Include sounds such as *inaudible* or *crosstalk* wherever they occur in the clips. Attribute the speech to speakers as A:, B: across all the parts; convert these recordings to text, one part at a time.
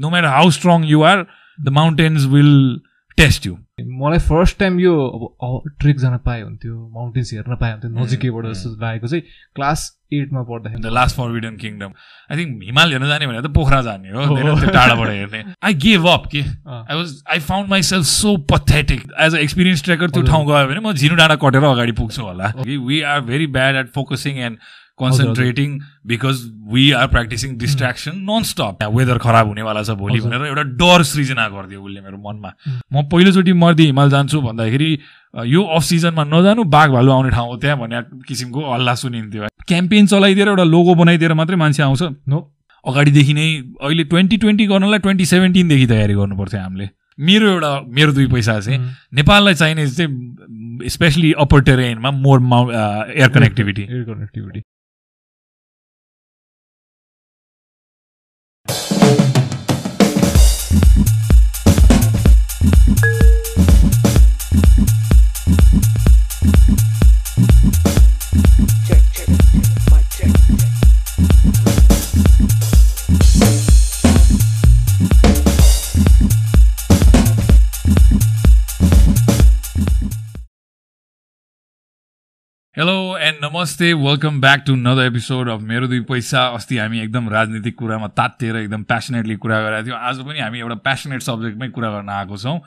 A: No matter how strong you are the mountains will test you
B: मलाई first time यो अब trek जान पाए हुन्थ्यो माउन्टेन्स हेर्न पाए हुन्थ्यो नजिकैबाट जस्तो लागेको चाहिँ क्लास एटमा पढ्दाखेरि।
A: The last forbidden kingdom I think हिमाल हेर्न जाने भनेर त पोखरा जाने हो त्यो टाढाबाट हेर्ने। आई गेभ अप के? I was I found myself so pathetic as a experience trekker त्यो ठाउँ गयो भने म झिनु डाँडा कटेर अगाडि पुग्छु होला। We are very bad at focusing and concentrating because we are practising distraction non stop weather खराब हुनेवाला छ भोलि भनेर एउटा डर सृजना गरिदियो उसले मेरो मनमा। म पहिलोचोटि मर्दी हिमाल जान्छु भन्दाखेरि यो अफ सिजनमा नजानु बाघ भालु आउने ठाउँ हो त्यहाँ भन्ने किसिमको हल्ला सुनिन्थ्यो। क्याम्पेन चलाइदिएर एउटा लोगो बनाइदिएर मात्रै मान्छे आउँछ। नो अगाडिदेखि नै अहिले ट्वेन्टी ट्वेन्टी गर्नलाई ट्वेन्टी सेभेन्टिनदेखि तयारी गर्नुपर्थ्यो हामीले। मेरो एउटा मेरो दुई पैसा चाहिँ नेपाललाई चाहिने चाहिँ स्पेसली अप्पर टेरेनमा मोर माउ air connectivity
B: air connectivity
A: hello and नमस्ते welcome back to another episode of मेरो दुई पैसा अस्ति हामी एकदम राजनीतिक कुरामा तात्तिएर एकदम प्यासनेटली कुरा गरेका थियौँ। आज पनि हामी एउटा प्यासनेट सब्जेक्टमै कुरा गर्न आएको छौँ।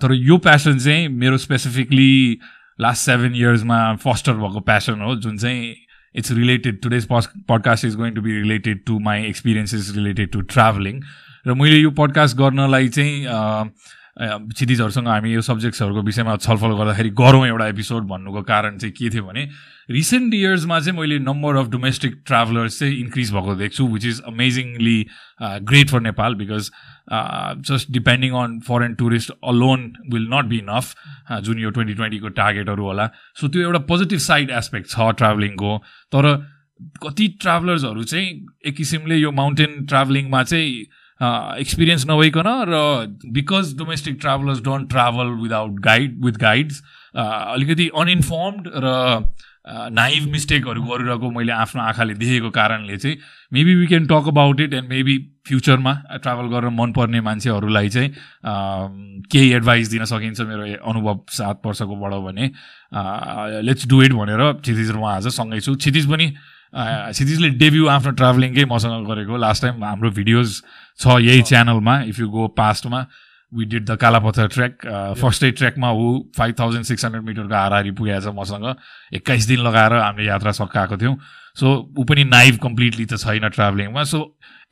A: तर यो प्यासन चाहिँ मेरो स्पेसिफिकली लास्ट सेभेन इयर्समा फस्टर भएको प्यासन हो जुन चाहिँ it's related today's podcast is going to be related to my experiences related to travelling र मैले यो पडकास्ट गर्नलाई चाहिँ क्षितिजहरूसँग हामी यो सब्जेक्ट्सहरूको विषयमा छलफल गर्दाखेरि गरौँ एउटा एपिसोड भन्नुको कारण चाहिँ के थियो भने रिसेन्ट इयर्समा चाहिँ मैले नम्बर अफ डोमेस्टिक ट्राभलर्स चाहिँ इन्क्रिज भएको देख्छु which is amazingly great for Nepal because just depending on foreign tourist alone will not be enough जुन यो ट्वेन्टी ट्वेन्टीको टार्गेटहरू होला। सो त्यो एउटा पोजिटिभ साइड एस्पेक्ट छ ट्राभलिङको तर कति ट्राभलर्सहरू चाहिँ एक किसिमले यो माउन्टेन ट्राभलिङमा चाहिँ एक्सपिरियन्स नभइकन र because domestic travellers don't travel without guide with guides अलिकति अनइन्फर्मड र नाइभ मिस्टेकहरू गरिरहेको मैले आफ्नो आँखाले देखेको कारणले चाहिँ maybe we can talk about it and maybe फ्युचरमा ट्राभल गरेर मनपर्ने मान्छेहरूलाई चाहिँ केही एडभाइस दिन सकिन्छ मेरो अनुभव सात वर्षकोबाट भने। लेट्स डु इट भनेर क्षितिज म आज सँगै छु। क्षितिज पनि क्षितिजले डेब्यु आफ्नो ट्राभलिङकै मसँग गरेको। लास्ट टाइम हाम्रो भिडियोज छ यही च्यानलमा if you go पास्टमा we did the Kalapatthar trek फर्स्टै ट्रेकमा ऊ फाइभ थाउजन्ड सिक्स हन्ड्रेड मिटरको हाराहारी पुगेको छ मसँग। एक्काइस दिन लगाएर हामीले यात्रा सकाएको थियौँ। सो ऊ पनि नाइभ कम्प्लिटली त छैन ट्राभलिङमा so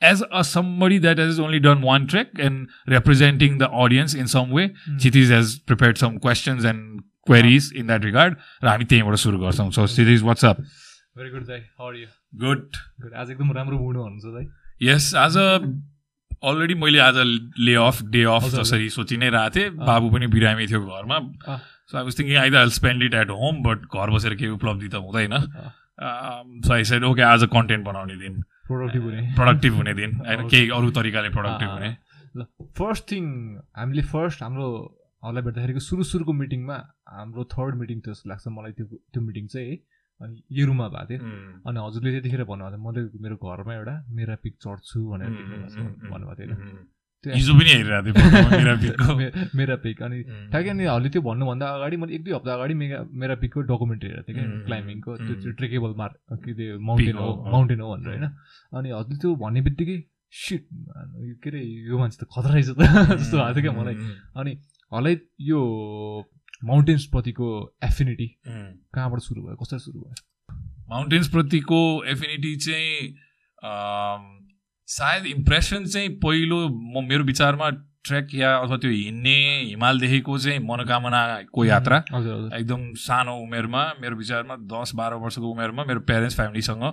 A: as a somebody that has only done one trek and representing the audience in some way Kshitij has prepared some questions and queries in that regard र हामी त्यहीँबाट सुरु गर्छौँ। So Kshitij
B: what's up very good दाई
A: good
B: good आज एकदम राम्रो हुनुहुन्छ दाई
A: यस आज अलरेडी मैले आज ले अफ डे अफ जसरी सोचि नै रहेको थिएँ। बाबु पनि बिरामी थियो घरमा। So I was thinking I the spend it at home but घर बसेर केही उपलब्धि त हुँदैन। सो आई साइड ओके आज कन्टेन्ट बनाउने दिन।
B: प्रोडक्टिभ हुने। *laughs*
A: प्रोडक्टिभ हुने दिन। *laughs* होइन केही अरू तरिकाले प्रोडक्टिभ हुने।
B: ल फर्स्ट थिङ हामीले फर्स्ट हाम्रो हल्लाई भेट्दाखेरिको सुरु सुरुको मिटिङमा हाम्रो थर्ड मिटिङ जस्तो लाग्छ मलाई त्यो त्यो मिटिङ चाहिँ। अनि येरुमा भएको थियो अनि हजुरले त्यतिखेर भन्नुभएको थियो मैले मेरो घरमा एउटा मेरा पिक चढ्छु भनेर भन्नुभएको थियो
A: हिजो पनि हेरिरहेको
B: थियो मेरा पिक अनि ठ्याक्कै अनिहरूले त्यो भन्नुभन्दा अगाडि मैले एक दुई हप्ता अगाडि मेगा मेरा पिकको डकुमेन्ट हेरेको थिएँ क्या क्लाइम्बिङको। त्यो ट्रेकेबल मार्क कि त्यो माउन्टेन हो माउन्टेन हो भनेर होइन। अनि हजुरले त्यो भन्ने बित्तिकै सिट के अरे यो मान्छे त खतरा रहेछ त। *laughs* जस्तो भएको थियो क्या मलाई। अनि हलै यो माउन्टेन्सप्रतिको एफिनिटी कहाँबाट सुरु भयो? कसरी सुरु भयो?
A: माउन्टेन्सप्रतिको एफिनिटी चाहिँ सायद इम्प्रेसन चाहिँ पहिलो म मेरो विचारमा ट्रेक या अथवा त्यो हिँड्ने हिमालदेखिको चाहिँ मनोकामनाको यात्रा। एकदम सानो उमेरमा मेरो विचारमा दस बाह्र वर्षको उमेरमा मेरो प्यारेन्ट्स फ्यामिलीसँग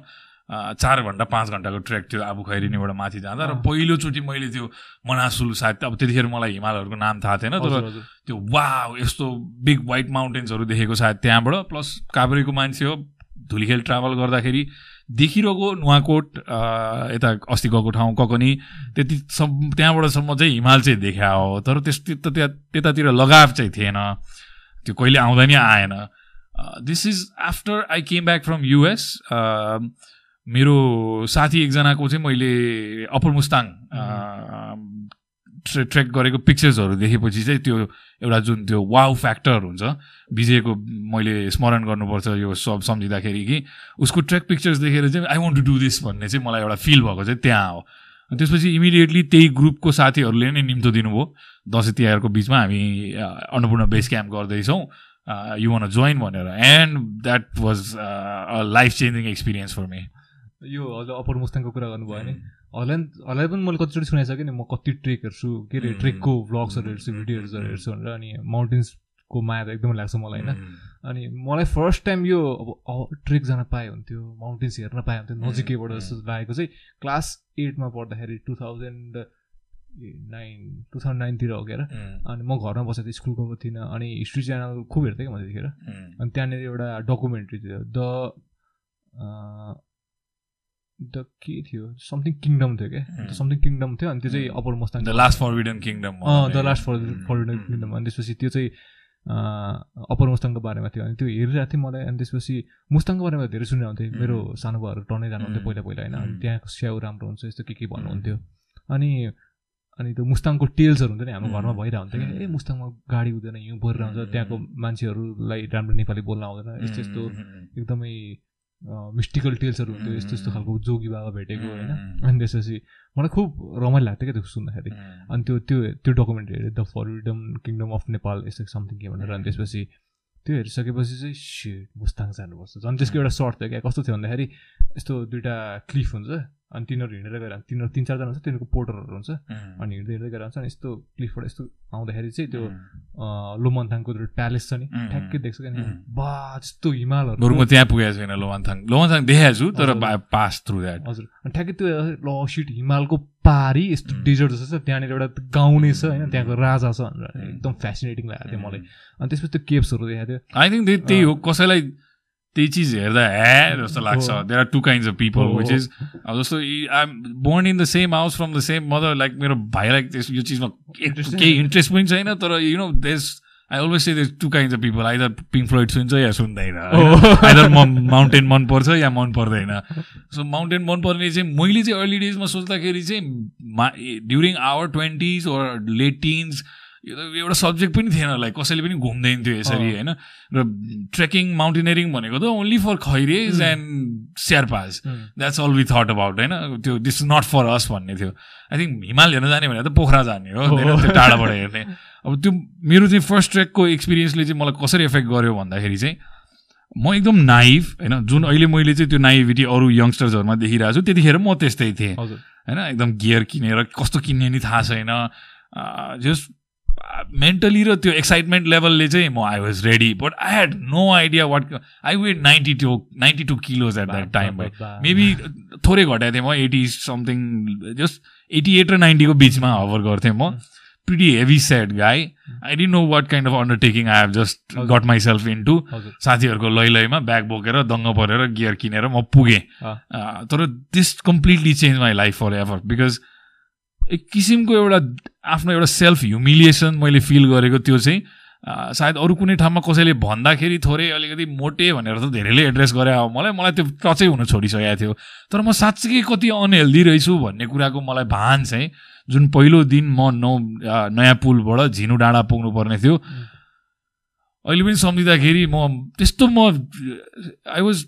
A: चार घन्टा पाँच घन्टाको ट्रेक थियो आबु खैरिनीबाट माथि जाँदा। र पहिलोचोटि मैले त्यो मनासुल सायद अब त्यतिखेर मलाई हिमालहरूको नाम थाहा थिएन तर त्यो वा यस्तो बिग वाइट माउन्टेन्सहरू देखेको सायद त्यहाँबाट। प्लस काभ्रेको मान्छे हो धुलीखेल ट्राभल गर्दाखेरि देखिरहेको नुवाकोट यता अस्ति गएको ठाउँ ककनी त्यति सम् त्यहाँबाटसम्म चाहिँ हिमाल चाहिँ देखा हो तर त्यस्तो त त्यहाँ त्यतातिर लगाव चाहिँ थिएन। त्यो कहिले आउँदा नि आएन। This is after I came back from US मेरो साथी एकजनाको चाहिँ मैले अप्पर मुस्ताङ ट्रे ट्रेक गरेको पिक्चर्सहरू देखेपछि चाहिँ त्यो एउटा जुन त्यो वाउ फ्याक्टर हुन्छ विजयको मैले स्मरण गर्नुपर्छ यो सब सम्झिँदाखेरि कि उसको ट्रेक पिक्चर्स देखेर चाहिँ I want to do this भन्ने चाहिँ मलाई एउटा फिल भएको चाहिँ त्यहाँ हो। त्यसपछि इमिडिएटली त्यही ग्रुपको साथीहरूले नै निम्तो दिनुभयो। दसैँ तिहारको बिचमा हामी अन्नपूर्ण बेस क्याम्प गर्दैछौँ यु वान जोइन भनेर। And that was life changing experience for me
B: यो हजुर अप्पर मुस्ताङको कुरा गर्नुभयो भने हजुरलाई हजुरलाई पनि मैले कतिचोटि सुनाइसकेँ कि म कति ट्रेक हेर्छु के अरे ट्रेकको भ्लग्सहरू हेर्छु भिडियोहरू हेर्छु भनेर अनि माउन्टेन्सको माया त एकदमै लाग्छ मलाई होइन। अनि मलाई फर्स्ट टाइम यो अब ट्रेक जान पाए हुन्थ्यो माउन्टेन्स हेर्न पाए हुन्थ्यो नजिकैबाट जस्तो लागेको चाहिँ क्लास एटमा पढ्दाखेरि two thousand nine two thousand नाइनतिर हो क्या अनि म घरमा बसेको थिएँ स्कुल गएको थिइनँ अनि हिस्ट्री च्यानल खुब हेर्थेँ कि म त्यतिखेर। अनि त्यहाँनिर एउटा डकुमेन्ट्री थियो द द के थियो समथिङ किङडम थियो क्या? समथिङ किङडम थियो अनि त्यो चाहिँ upper Mustang
A: the last forbidden kingdom
B: the last for forbidden kingdom अनि त्यसपछि त्यो चाहिँ अप्पर मुस्ताङको बारेमा थियो। अनि त्यो हेरिरहेको थिएँ मलाई अनि त्यसपछि मुस्ताङको बारेमा धेरै सुनेर हुन्थेँ मेरो सानो भाइहरू टर्नै जानुहुन्थ्यो पहिला पहिला होइन? अनि त्यहाँको स्याउ राम्रो हुन्छ यस्तो के के भन्नुहुन्थ्यो। अनि अनि त्यो मुस्ताङको टेल्सहरू हुन्छ नि हाम्रो घरमा भइरहेको हुन्थ्यो कि ए मुस्ताङमा गाडी हुँदैन हिउँ परिरहेको हुन्छ त्यहाँको मान्छेहरूलाई राम्रो नेपाली बोल्न आउँदैन। यस्तो यस्तो एकदमै मिस्टिकल टेल्सहरू हुन्थ्यो यस्तो यस्तो खालको जोगी बाबा भेटेको होइन अनि त्यसपछि मलाई खुब रमाइलो लाग्थ्यो क्या त्यो सुन्दाखेरि अनि त्यो त्यो त्यो डकुमेन्ट हेरेँ the freedom kingdom of Nepal यस्तो समथिङ के भनेर अनि त्यसपछि त्यो हेरिसकेपछि चाहिँ सेट मुस्ताङ जानुपर्छ झन् त्यसको एउटा सर्ट थियो क्या कस्तो थियो भन्दाखेरि यस्तो दुइटा क्लिफ हुन्छ अनि तिनीहरू हिँडेर गएर तिनीहरू तिन चारजना हुन्छ तिनीहरूको पोर्टरहरू हुन्छ। अनि हिँड्दै हिँड्दै गएर हुन्छ अनि यस्तो क्लिफबाट यस्तो आउँदाखेरि चाहिँ त्यो लोमन्थाङको त्यो प्यालेस छ नि ठ्याक्कै देख्छ क्या बा जस्तो हिमालहरू।
A: त्यहाँ पुगेको छैन लोमन्थाङ। लोमन्थाङ देखाएको छु तर पास थ्रु द्याट
B: हजुर। अनि ठ्याक्कै त्यो ल सिट हिमालको पारी यस्तो डेजर्ट जस्तो छ त्यहाँनिर एउटा गाउँ नै छ होइन त्यहाँको राजा छ भनेर। एकदम फेसिनेटिङ लागेको थियो मलाई। अनि त्यसपछि त्यो केप्सहरू देखाएको थियो।
A: आई थिङ्क त्यही हो कसैलाई त्यही चिज हेर्दा ह्या जस्तो लाग्छ। There are two kinds of people which is जस्तो I born in the same house from the same mother like मेरो भाइलाई त्यस यो चिजमा केही इन्ट्रेस्ट पनि छैन तर you know these I always say these two kinds of people either Pink Floyd सुन्छ या सुन्दैन आइदर म माउन्टेन मनपर्छ या मन पर्दैन। सो माउन्टेन मनपर्ने चाहिँ मैले चाहिँ अर्ली डेजमा सोच्दाखेरि चाहिँ मा during our twenties or late teens यो त एउटा सब्जेक्ट पनि थिएन लाइक कसैले पनि घुम्दैन थियो यसरी होइन? र ट्रेकिङ माउन्टेनियरिङ भनेको त only for खैरेज and Sherpas that's all we thought about होइन? त्यो this is not for us भन्ने थियो। आई थिङ्क हिमाल हेर्न जाने भनेर त पोखरा जाने हो त्यो टाढाबाट हेर्ने। अब त्यो मेरो चाहिँ फर्स्ट ट्रेकको एक्सपिरियन्सले चाहिँ मलाई कसरी इफेक्ट गर्यो भन्दाखेरि चाहिँ म एकदम नाइभ होइन? जुन अहिले मैले चाहिँ त्यो नाइभिटी अरू यङ्स्टर्सहरूमा देखिरहेको छु त्यतिखेर म त्यस्तै थिएँ। होइन? एकदम गियर किनेर कस्तो किन्ने नि थाहा छैन। जस्ट मेन्टली र त्यो एक्साइटमेन्ट लेभलले चाहिँ म I was ready but I had no idea what I weigh ninety two ninety two kilos at that time by maybe थोरै घटाएको थिएँ म eighty something just eighty eight र नाइन्टीको बिचमा हभर गर्थेँ म। Pretty heavy set guy I didn't know what kind of undertaking I have just got myself into साथीहरूको लै लैमा ब्याग बोकेर दङ्ग परेर गियर किनेर म पुगेँ। तर this completely change my life forever because एक किसिमको एउटा आफ्नो एउटा सेल्फ ह्युमिलिएसन मैले फिल गरेको त्यो चाहिँ सायद अरू कुनै ठाउँमा कसैले भन्दाखेरि थोरै अलिकति मोटे भनेर त धेरैले एड्रेस गरे अब मलाई मलाई त्यो टचै हुन छोडिसकेको थियो। तर म साँच्चीकै कति अनहेल्दी रहेछु भन्ने कुराको मलाई भान चाहिँ जुन पहिलो दिन म नौ नयाँ पुलबाट झिनु डाँडा पुग्नु पर्ने थियो। अहिले पनि सम्झिँदाखेरि म त्यस्तो म I was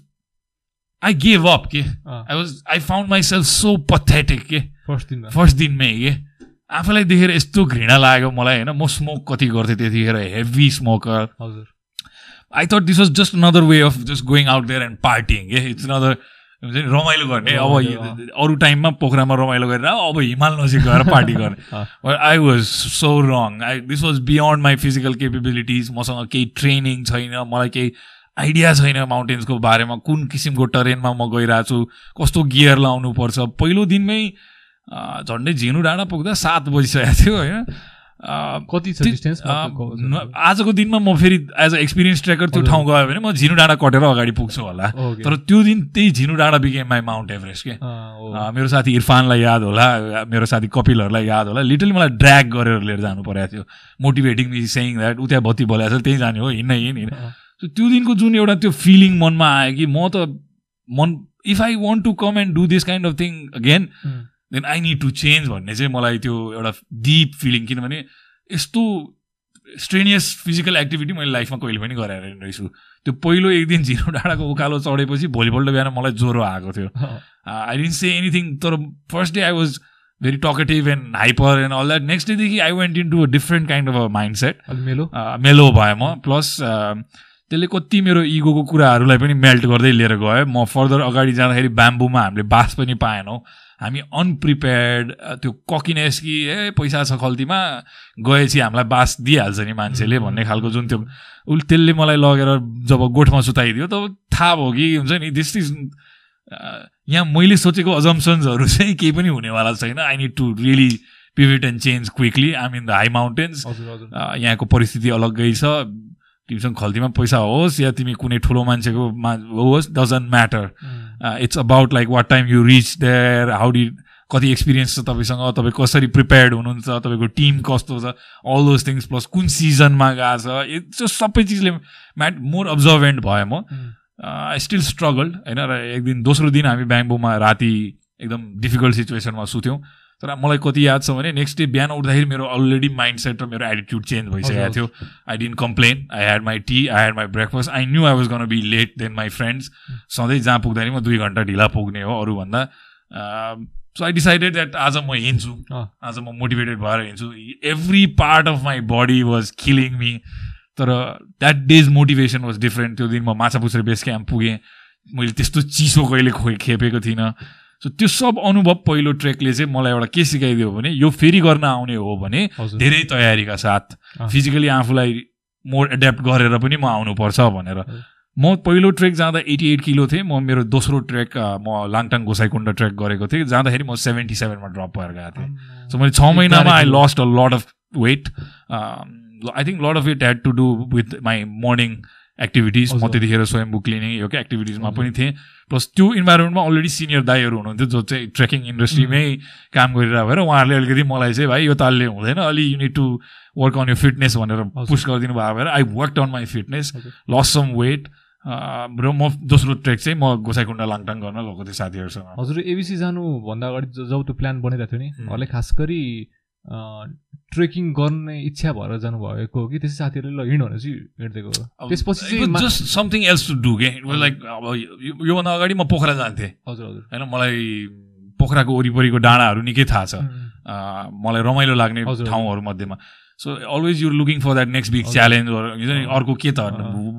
A: I gave up के? I was I found my self so pathetic के?
B: फर्स्ट दिनमा
A: फर्स्ट दिनमै के? आफूलाई देखेर यस्तो घृणा लाग्यो मलाई होइन? म स्मोक कति गर्थेँ त्यतिखेर हेभी स्मोकर
B: हजुर।
A: I thought this was just another way of just going out there and partying के? इट्स अनदर हुन्छ नि रमाइलो गर्ने। अब अरू टाइममा पोखरामा रमाइलो गरेर अब हिमाल नजिक गएर पार्टी *laughs* गर्ने। I was so wrong I this was beyond my physical capabilities मसँग केही ट्रेनिङ छैन मलाई केही आइडिया छैन माउन्टेन्सको बारेमा कुन किसिमको टरेनमा म गइरहेको छु कस्तो गियर लाउनु पर्छ पहिलो दिनमै झन्डै झिनु डाँडा पुग्दा सात बजिसकेको थियो होइन?
B: कति छ डिस्टेन्स
A: आजको दिनमा म फेरि एज अ एक्सपिरियन्स ट्रेकर त्यो ठाउँ गयो भने म झिनु डाँडा कटेर अगाडि पुग्छु होला। तर त्यो दिन त्यही झिनु डाँडा बिकेम माई माउन्ट एभरेस्ट के? मेरो साथी इरफानलाई याद होला मेरो साथी कपिलहरूलाई याद होला। लिटली मलाई ड्र्याग गरेर लिएर जानु परेको थियो। मोटिभेटिङ मि सेङ द्याट उ त्यहाँ बत्ती बोलाएको छ त्यहीँ जाने हो हिँड्न हिँड हिँड त्यो दिनको जुन एउटा त्यो फिलिङ मनमा आयो कि म त मन if I want to come and do this kind of thing again then I need to change भन्ने चाहिँ मलाई त्यो एउटा डिप फिलिङ किनभने यस्तो स्ट्रेनियस फिजिकल एक्टिभिटी मैले लाइफमा कहिले पनि गरेर रहेछु त्यो पहिलो एक दिन झिरो डाँडाको उकालो चढेपछि भोलिपल्ट बिहान मलाई ज्वरो आएको थियो आई डिन्ट से एनिथिङ तर first day I was very talkative and hyper and all that next डेदेखि I went into a different kind of a mindset
B: mellow
A: mellow भएँ म प्लस त्यसले कति मेरो इगोको कुराहरूलाई पनि मेल्ट गर्दै लिएर गयो. म फर्दर अगाडि जाँदाखेरि ब्याम्बुमा हामीले बास पनि पाएनौँ। हामी अनप्रिपेयर्ड त्यो ककिनेस कि ए पैसा छ खल्तीमा गएपछि हामीलाई बास दिइहाल्छ नि मान्छेले भन्ने खालको जुन त्यो उसले त्यसले मलाई लगेर जब गोठमा सुताइदियो तब थाहा भयो कि हुन्छ नि दिस इज यहाँ मैले सोचेको अजम्सन्सहरू चाहिँ केही पनि हुनेवाला छैन। I need to really pivot and change quickly I mean the high mountains यहाँको परिस्थिति अलग्गै छ। तिमीसँग खल्तीमा पैसा होस् या तिमी कुनै ठुलो मान्छेको होस् doesn't matter it's about like what time you reach there how the कति एक्सपिरियन्स छ तपाईँसँग तपाईँ कसरी प्रिपेयर्ड हुनुहुन्छ तपाईँको टिम कस्तो छ अल दोज थिङ्स प्लस कुन सिजनमा गएको छ त्यो सबै चिजले म्याट मोर अब्जर्भेन्ट भएँ म। आई स्टिल स्ट्रगल्ड होइन र एक दिन दोस्रो दिन हामी ब्याङ्बोमा राति एकदम डिफिकल्ट सिचुएसनमा सुथ्यौँ तर मलाई कति याद छ भने नेक्स्ट डे बिहान उठ्दाखेरि मेरो अलरेडी माइन्ड सेट र मेरो एटिट्युड चेन्ज भइसकेको थियो। I didn't complain I had my tea I had my breakfast I knew I was gonna be late then my friends सधैँ जहाँ पुग्दाखेरि म दुई घन्टा ढिला पुग्ने हो अरूभन्दा। सो आई डिसाइडेड द्याट आज म हिँड्छु। आज म मोटिभेटेड भएर हिँड्छु। Every part of my body was killing me तर that day's motivation was different त्यो दिन म माछापुछ्रे बेस क्याम्प पुगेँ। मैले त्यस्तो चिसो कहिले खो खेपेको थिइनँ। सो त्यो सब अनुभव पहिलो ट्रेकले चाहिँ मलाई एउटा के सिकाइदियो भने यो फेरि गर्न आउने हो भने धेरै तयारीका साथ फिजिकली आफूलाई मोर एड्याप्ट गरेर पनि म आउनुपर्छ भनेर। म पहिलो ट्रेक जाँदा एटी एट किलो थिएँ। म मेरो दोस्रो ट्रेक म लाङटाङ गोसाइकुण्ड ट्रेक गरेको थिएँ। जाँदाखेरि म सेभेन्टी सेभेनमा ड्रप भएर गएको थिएँ। सो मैले छ महिनामा I lost a lot of weight I think lot of it had to do with my morning activities म त्यतिखेर स्वयम्बु क्लिनिङ यो क्या एक्टिभिटिजमा पनि थिएँ। प्लस त्यो इन्भाइरोमेन्टमा अलरेडी सिनियर दाईहरू हुनुहुन्थ्यो जो चाहिँ ट्रेकिङ इन्डस्ट्रीमै काम गरिरहेको भएर उहाँहरूले अलिकति मलाई चाहिँ भाइ यो तालले हुँदैन। अलि you need to work on यो फिटनेस भनेर पुस गरिदिनु भएको भएर I work on my fitness lose some weight र म दोस्रो ट्रेक चाहिँ म गोसाइकुण्ड लाङटाङ गर्न गएको थिएँ साथीहरूसँग।
B: हजुर एबिसी जानुभन्दा अगाडि जब त्यो प्लान बनिरहेको थियो नि उहाँले खास गरी ट्रेकिङ गर्ने इच्छा भएर जानुभएको हो कि? त्यसै साथीहरूले ल हिँड भने चाहिँ हिँड्दिएको हो। त्यसपछि
A: just something else to do के लाइक अब योभन्दा अगाडि म पोखरा जान्थेँ।
B: हजुर हजुर।
A: होइन मलाई पोखराको वरिपरिको डाँडाहरू निकै थाहा छ। मलाई रमाइलो लाग्ने ठाउँहरू मध्येमा। So always you're looking for that next big challenge हुन्छ नि अर्को के त?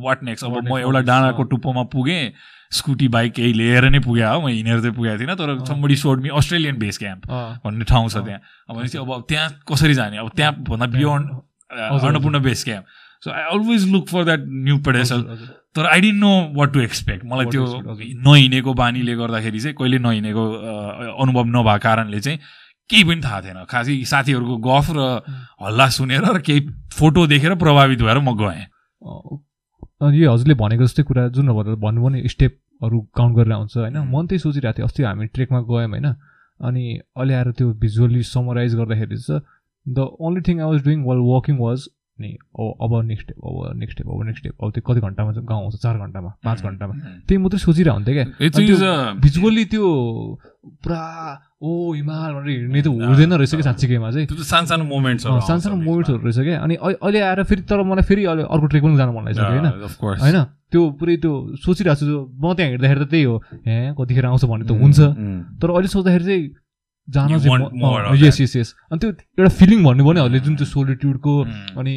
A: वाट नेक्स्ट अब म एउटा डाँडाको टुप्पोमा पुगेँ। स्कुटी बाइक केही लिएर नै पुगेँ हो। म हिँडेर चाहिँ पुगेको थिइनँ तर समबडी सोड मी अस्ट्रेलियन बेस क्याम्प भन्ने ठाउँ छ त्यहाँ। भनेपछि अब त्यहाँ कसरी जाने? अब त्यहाँ भन्दा beyond Annapurna base camp so I always look for that new pedestal तर I didn't know what to expect मलाई त्यो नहिँडेको बानीले गर्दाखेरि चाहिँ कहिले नहिँडेको अनुभव नभएको कारणले चाहिँ केही पनि थाहा थिएन। खासै साथीहरूको गफ र हल्ला सुनेर र केही फोटो देखेर प्रभावित भएर म गएँ।
B: यो हजुरले भनेको जस्तै कुरा जुन भन्नुभयो नि स्टेपहरू काउन्ट गरेर आउँछ होइन? म त्यही सोचिरहेको थिएँ अस्ति हामी ट्रेकमा गयौँ होइन? अनि अहिले आएर त्यो भिजुअली समराइज गर्दाखेरि चाहिँ the only thing I was doing wall walking was नि अब नेक्स्ट स्टेप अब नेक्स्ट स्टेप अब नेक्स्ट स्टेप अब त्यो कति घन्टामा चाहिँ गाउँ आउँछ? चार घन्टामा पाँच घन्टामा। त्यही मात्रै सोचिरहेको हुन्थ्यो क्या भिजुअली त्यो पुरा ओ हिमाल भनेर हिँड्ने त हुँदैन रहेछ कि साँच्चीकैमा चाहिँ।
A: सानो सानो मोमेन्ट्स
B: सानो सानो मोमेन्ट्सहरू रहेछ क्या। अनि अहिले आएर फेरि तर मलाई फेरि अहिले अर्को ट्रेक पनि जानु मन लागेको होइन। होइन? त्यो पुरै त्यो सोचिरहेको छु म त्यहाँ हिँड्दाखेरि त त्यही हो। हे कतिखेर आउँछ भन्ने त हुन्छ। तर अहिले सोच्दाखेरि चाहिँ जान चाहिँ यस यस यस अनि त्यो एउटा फिलिङ भन्नुभयो भनेहरूले जुन त्यो सोलिट्युडको अनि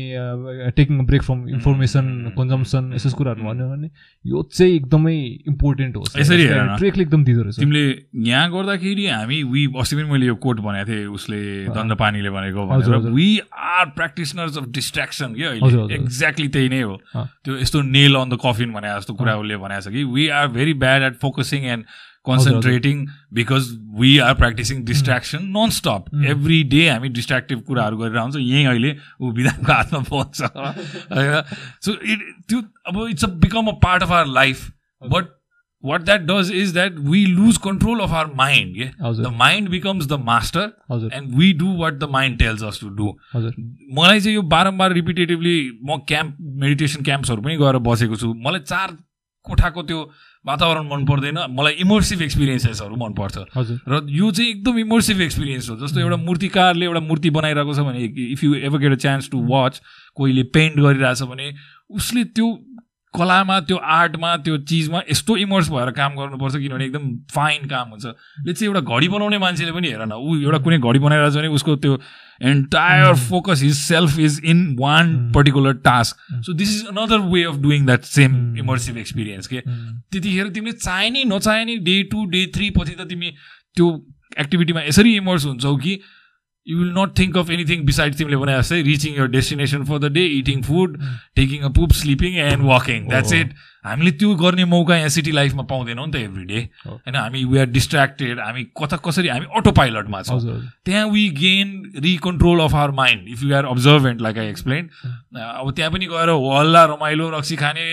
B: taking break from information consumption यस्तो कुराहरू भन्यो भने यो चाहिँ एकदमै इम्पोर्टेन्ट हो।
A: यसरी
B: ट्रेकले एकदम दिँदो रहेछ।
A: तिमीले यहाँ गर्दाखेरि हामी वी अस्ति पनि मैले यो कोट भनेको थिएँ उसले दण्ड पानीले भनेको we are practitioners of distraction अहिले? एक्ज्याक्टली त्यही नै हो। त्यो यस्तो नेल अन द कफिन भने जस्तो कुरा उसले भनेको छ कि we are very bad at focusing and concentrating because we are practising distraction non stop every day हामी डिस्ट्राक्टिभ कुराहरू गरेर आउँछ यहीँ अहिले ऊ विधानको हातमा पाउँछ होइन सो इट त्यो अब it's a become a part of our life but what that does is that we lose control of our mind के the mind becomes the master and we do what the mind tells us to do मलाई चाहिँ यो बारम्बार रिपिटेटिभली म camp meditation क्याम्प्सहरू पनि गएर बसेको छु मलाई चार कोठाको त्यो वातावरण मन पर्दैन। मलाई इमर्सिभ एक्सपिरियन्सेसहरू मनपर्छ
B: हजुर।
A: र यो चाहिँ एकदम इमर्सिभ एक्सपिरियन्स हो। जस्तो एउटा मूर्तिकारले एउटा मूर्ति बनाइरहेको छ भने if you ever get a chance to watch कोहीले पेन्ट गरिरहेछ भने उसले त्यो कलामा त्यो आर्टमा त्यो चिजमा यस्तो इमर्स भएर काम गर्नुपर्छ किनभने एकदम फाइन काम हुन्छ। ले चाहिँ एउटा घडी बनाउने मान्छेले पनि हेर न ऊ एउटा कुनै घडी बनाइरहेको छ भने उसको त्यो entire focus his self is in one particular task so this is another way of doing that same immersive experience के त्यतिखेर तिमीले चाहे नि नचाहे नि डे टू डे थ्री पछि त तिमी त्यो एक्टिभिटीमा यसरी इमर्स हुन्छौ कि you will not think of anything besides Timle say eh? reaching your destination for the day, eating food, hmm. taking a poop, sleeping, and walking. That's oh. it. हामीले त्यो गर्ने मौका यहाँ सिटी लाइफमा पाउँदैनौँ नि त एभ्री डे होइन हामी वी आर डिस्ट्र्याक्टेड हामी कता कसरी हामी अटो पाइलटमा छौँ त्यहाँ we gain recontrol of our mind if you are observant like I explain अब त्यहाँ पनि गएर हल्ला रमाइलो रक्सी खाने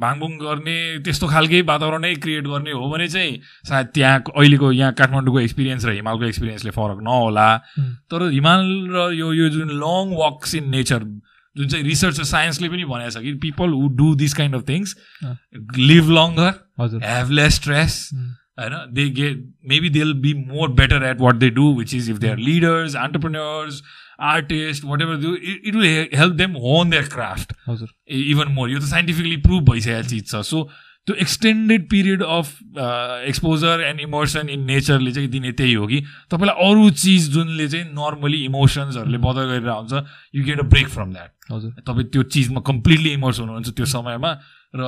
A: भाङभुङ गर्ने त्यस्तो खालकै वातावरणै क्रिएट गर्ने हो भने चाहिँ सायद त्यहाँ अहिलेको यहाँ काठमाडौँको एक्सपिरियन्स र हिमालको एक्सपिरियन्सले फरक नहोला। तर हिमाल र यो यो जुन लङ वक्स इन नेचर जुन चाहिँ रिसर्च साइन्सले पनि भनेको छ कि people who do this kind of things live longer have less stress होइन? They get maybe they will be more better at what they do which is if they are leaders entrepreneurs artist whatever do it will help them hone their craft even more यो त scientifically prove भइसकेको चिज छ। So त्यो extended period of exposure and emotion in नेचरले चाहिँ दिने त्यही हो कि। तपाईँलाई अरू चिज जुनले चाहिँ नर्मली इमोसन्सहरूले बदल गरेर हुन्छ you get a break from that हजुर। तपाईँ त्यो चिजमा कम्प्लिटली इमोस हुनुहुन्छ त्यो समयमा र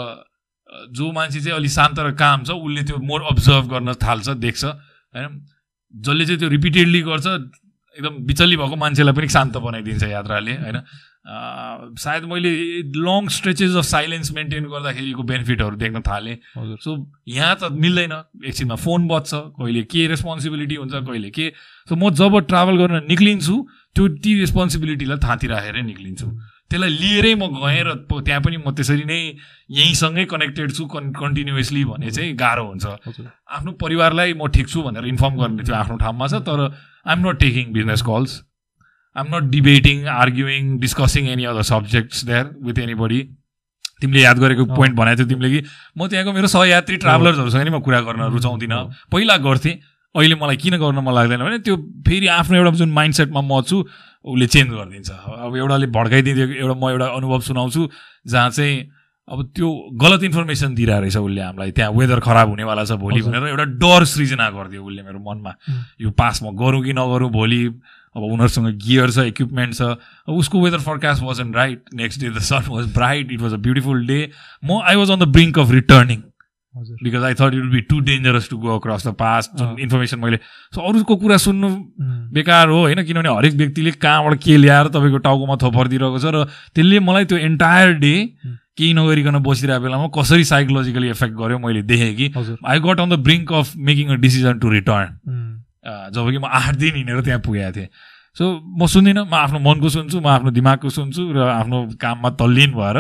A: जो मान्छे चाहिँ अलिक शान्त र काम छ उसले त्यो मोर अब्जर्भ गर्न थाल्छ देख्छ होइन? जसले चाहिँ त्यो रिपिटेडली गर्छ एकदम बिचल्ली भएको मान्छेलाई पनि शान्त बनाइदिन्छ यात्राले होइन? सायद मैले long stretches of silence maintain गर्दाखेरिको बेनिफिटहरू देख्न थालेँ। सो यहाँ त मिल्दैन। एकछिनमा फोन बज्छ कहिले के रेस्पोन्सिबिलिटी हुन्छ कहिले के। सो म जब ट्राभल गर्न निक्लिन्छु त्यो ती रेस्पोन्सिबिलिटीलाई थाँती राखेरै निक्लिन्छु। त्यसलाई लिएरै म गएँ र त्यहाँ पनि म त्यसरी नै यहीँसँगै कनेक्टेड छु कन् कन्टिन्युसली भने चाहिँ गाह्रो हुन्छ। आफ्नो परिवारलाई म ठिक छु भनेर इन्फर्म गर्ने त्यो आफ्नो ठाउँमा छ तर I'm not taking business calls I'm not debating arguing discussing any other subjects there with anybody तिमीले याद गरेको पोइन्ट भनेको थियो तिमीले कि म त्यहाँको मेरो सहयात्री ट्राभलर्सहरूसँग नि म कुरा गर्न रुचाउँदिनँ। पहिला गर्थेँ अहिले मलाई किन गर्न मन लाग्दैन भने त्यो फेरि आफ्नो एउटा जुन माइन्ड सेटमा म छु उसले चेन्ज गरिदिन्छ। अब एउटाले भड्काइदिन्छ एउटा म एउटा अनुभव सुनाउँछु जहाँ चाहिँ अब त्यो गलत इन्फर्मेसन दिइरहेको रहेछ उसले हामीलाई। त्यहाँ वेदर खराब हुनेवाला छ भोलि भनेर एउटा डर सृजना गरिदियो उसले मेरो मनमा। यो पास म गरौँ कि नगरौँ भोलि अब उनीहरूसँग गियर छ इक्विपमेन्ट छ। अब उसको weather forecast was an right next day the sun was bright it was a beautiful day म I was on the brink of returning because I thought it will be too dangerous to go across the past information मैले so अरूको कुरा सुन्नु बेकार हो होइन? किनभने हरेक व्यक्तिले कहाँबाट के ल्याएर तपाईँको टाउकोमा थोपरिदिरहेको छ र त्यसले मलाई त्यो एन्टायर डे केही नगरिकन बसिरहेको बेलामा कसरी साइकोलोजिकली इफेक्ट गर्यो मैले देखेँ कि I got on the brink of making a decision to return जब कि म आठ दिन हिँडेर त्यहाँ पुगेको थिएँ। सो म सुन्दिनँ म आफ्नो मनको सुन्छु म आफ्नो दिमागको सुन्छु र आफ्नो काममा तल्लिन भएर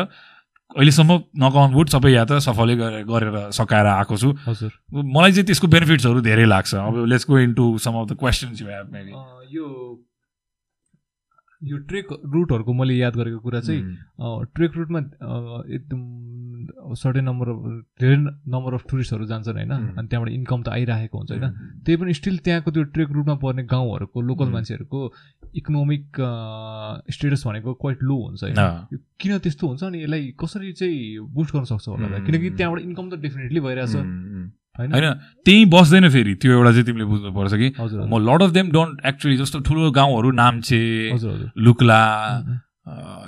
A: अहिलेसम्म नकाउन बुट सबै यात्रा सफलै गरेर सकाएर आएको छु। हजुर। मलाई चाहिँ त्यसको बेनिफिट्सहरू धेरै लाग्छ। अब let's go into some of the questions you have maybe
B: यो यो ट्रेक रुटहरूको मैले याद गरेको कुरा चाहिँ ट्रेक रुटमा एकदम सर्टेन नम्बर अफ धेरै नम्बर अफ टुरिस्टहरू जान्छन् होइन? अनि त्यहाँबाट इन्कम त आइरहेको हुन्छ होइन? त्यही पनि स्टिल त्यहाँको त्यो ट्रेक रुटमा पर्ने गाउँहरूको लोकल मान्छेहरूको इकोनोमिक स्टेटस भनेको क्वाइट लो हुन्छ होइन? किन त्यस्तो हुन्छ अनि यसलाई कसरी चाहिँ बुस्ट गर्न सक्छ होला किनकि त्यहाँबाट इन्कम त डेफिनेटली भइरहेछ।
A: होइन? त्यहीँ बस्दैन फेरि त्यो एउटा चाहिँ तिमीले बुझ्नुपर्छ कि म lot of them don't actually जस्तो ठुलो गाउँहरू नाम्चे लुक्ला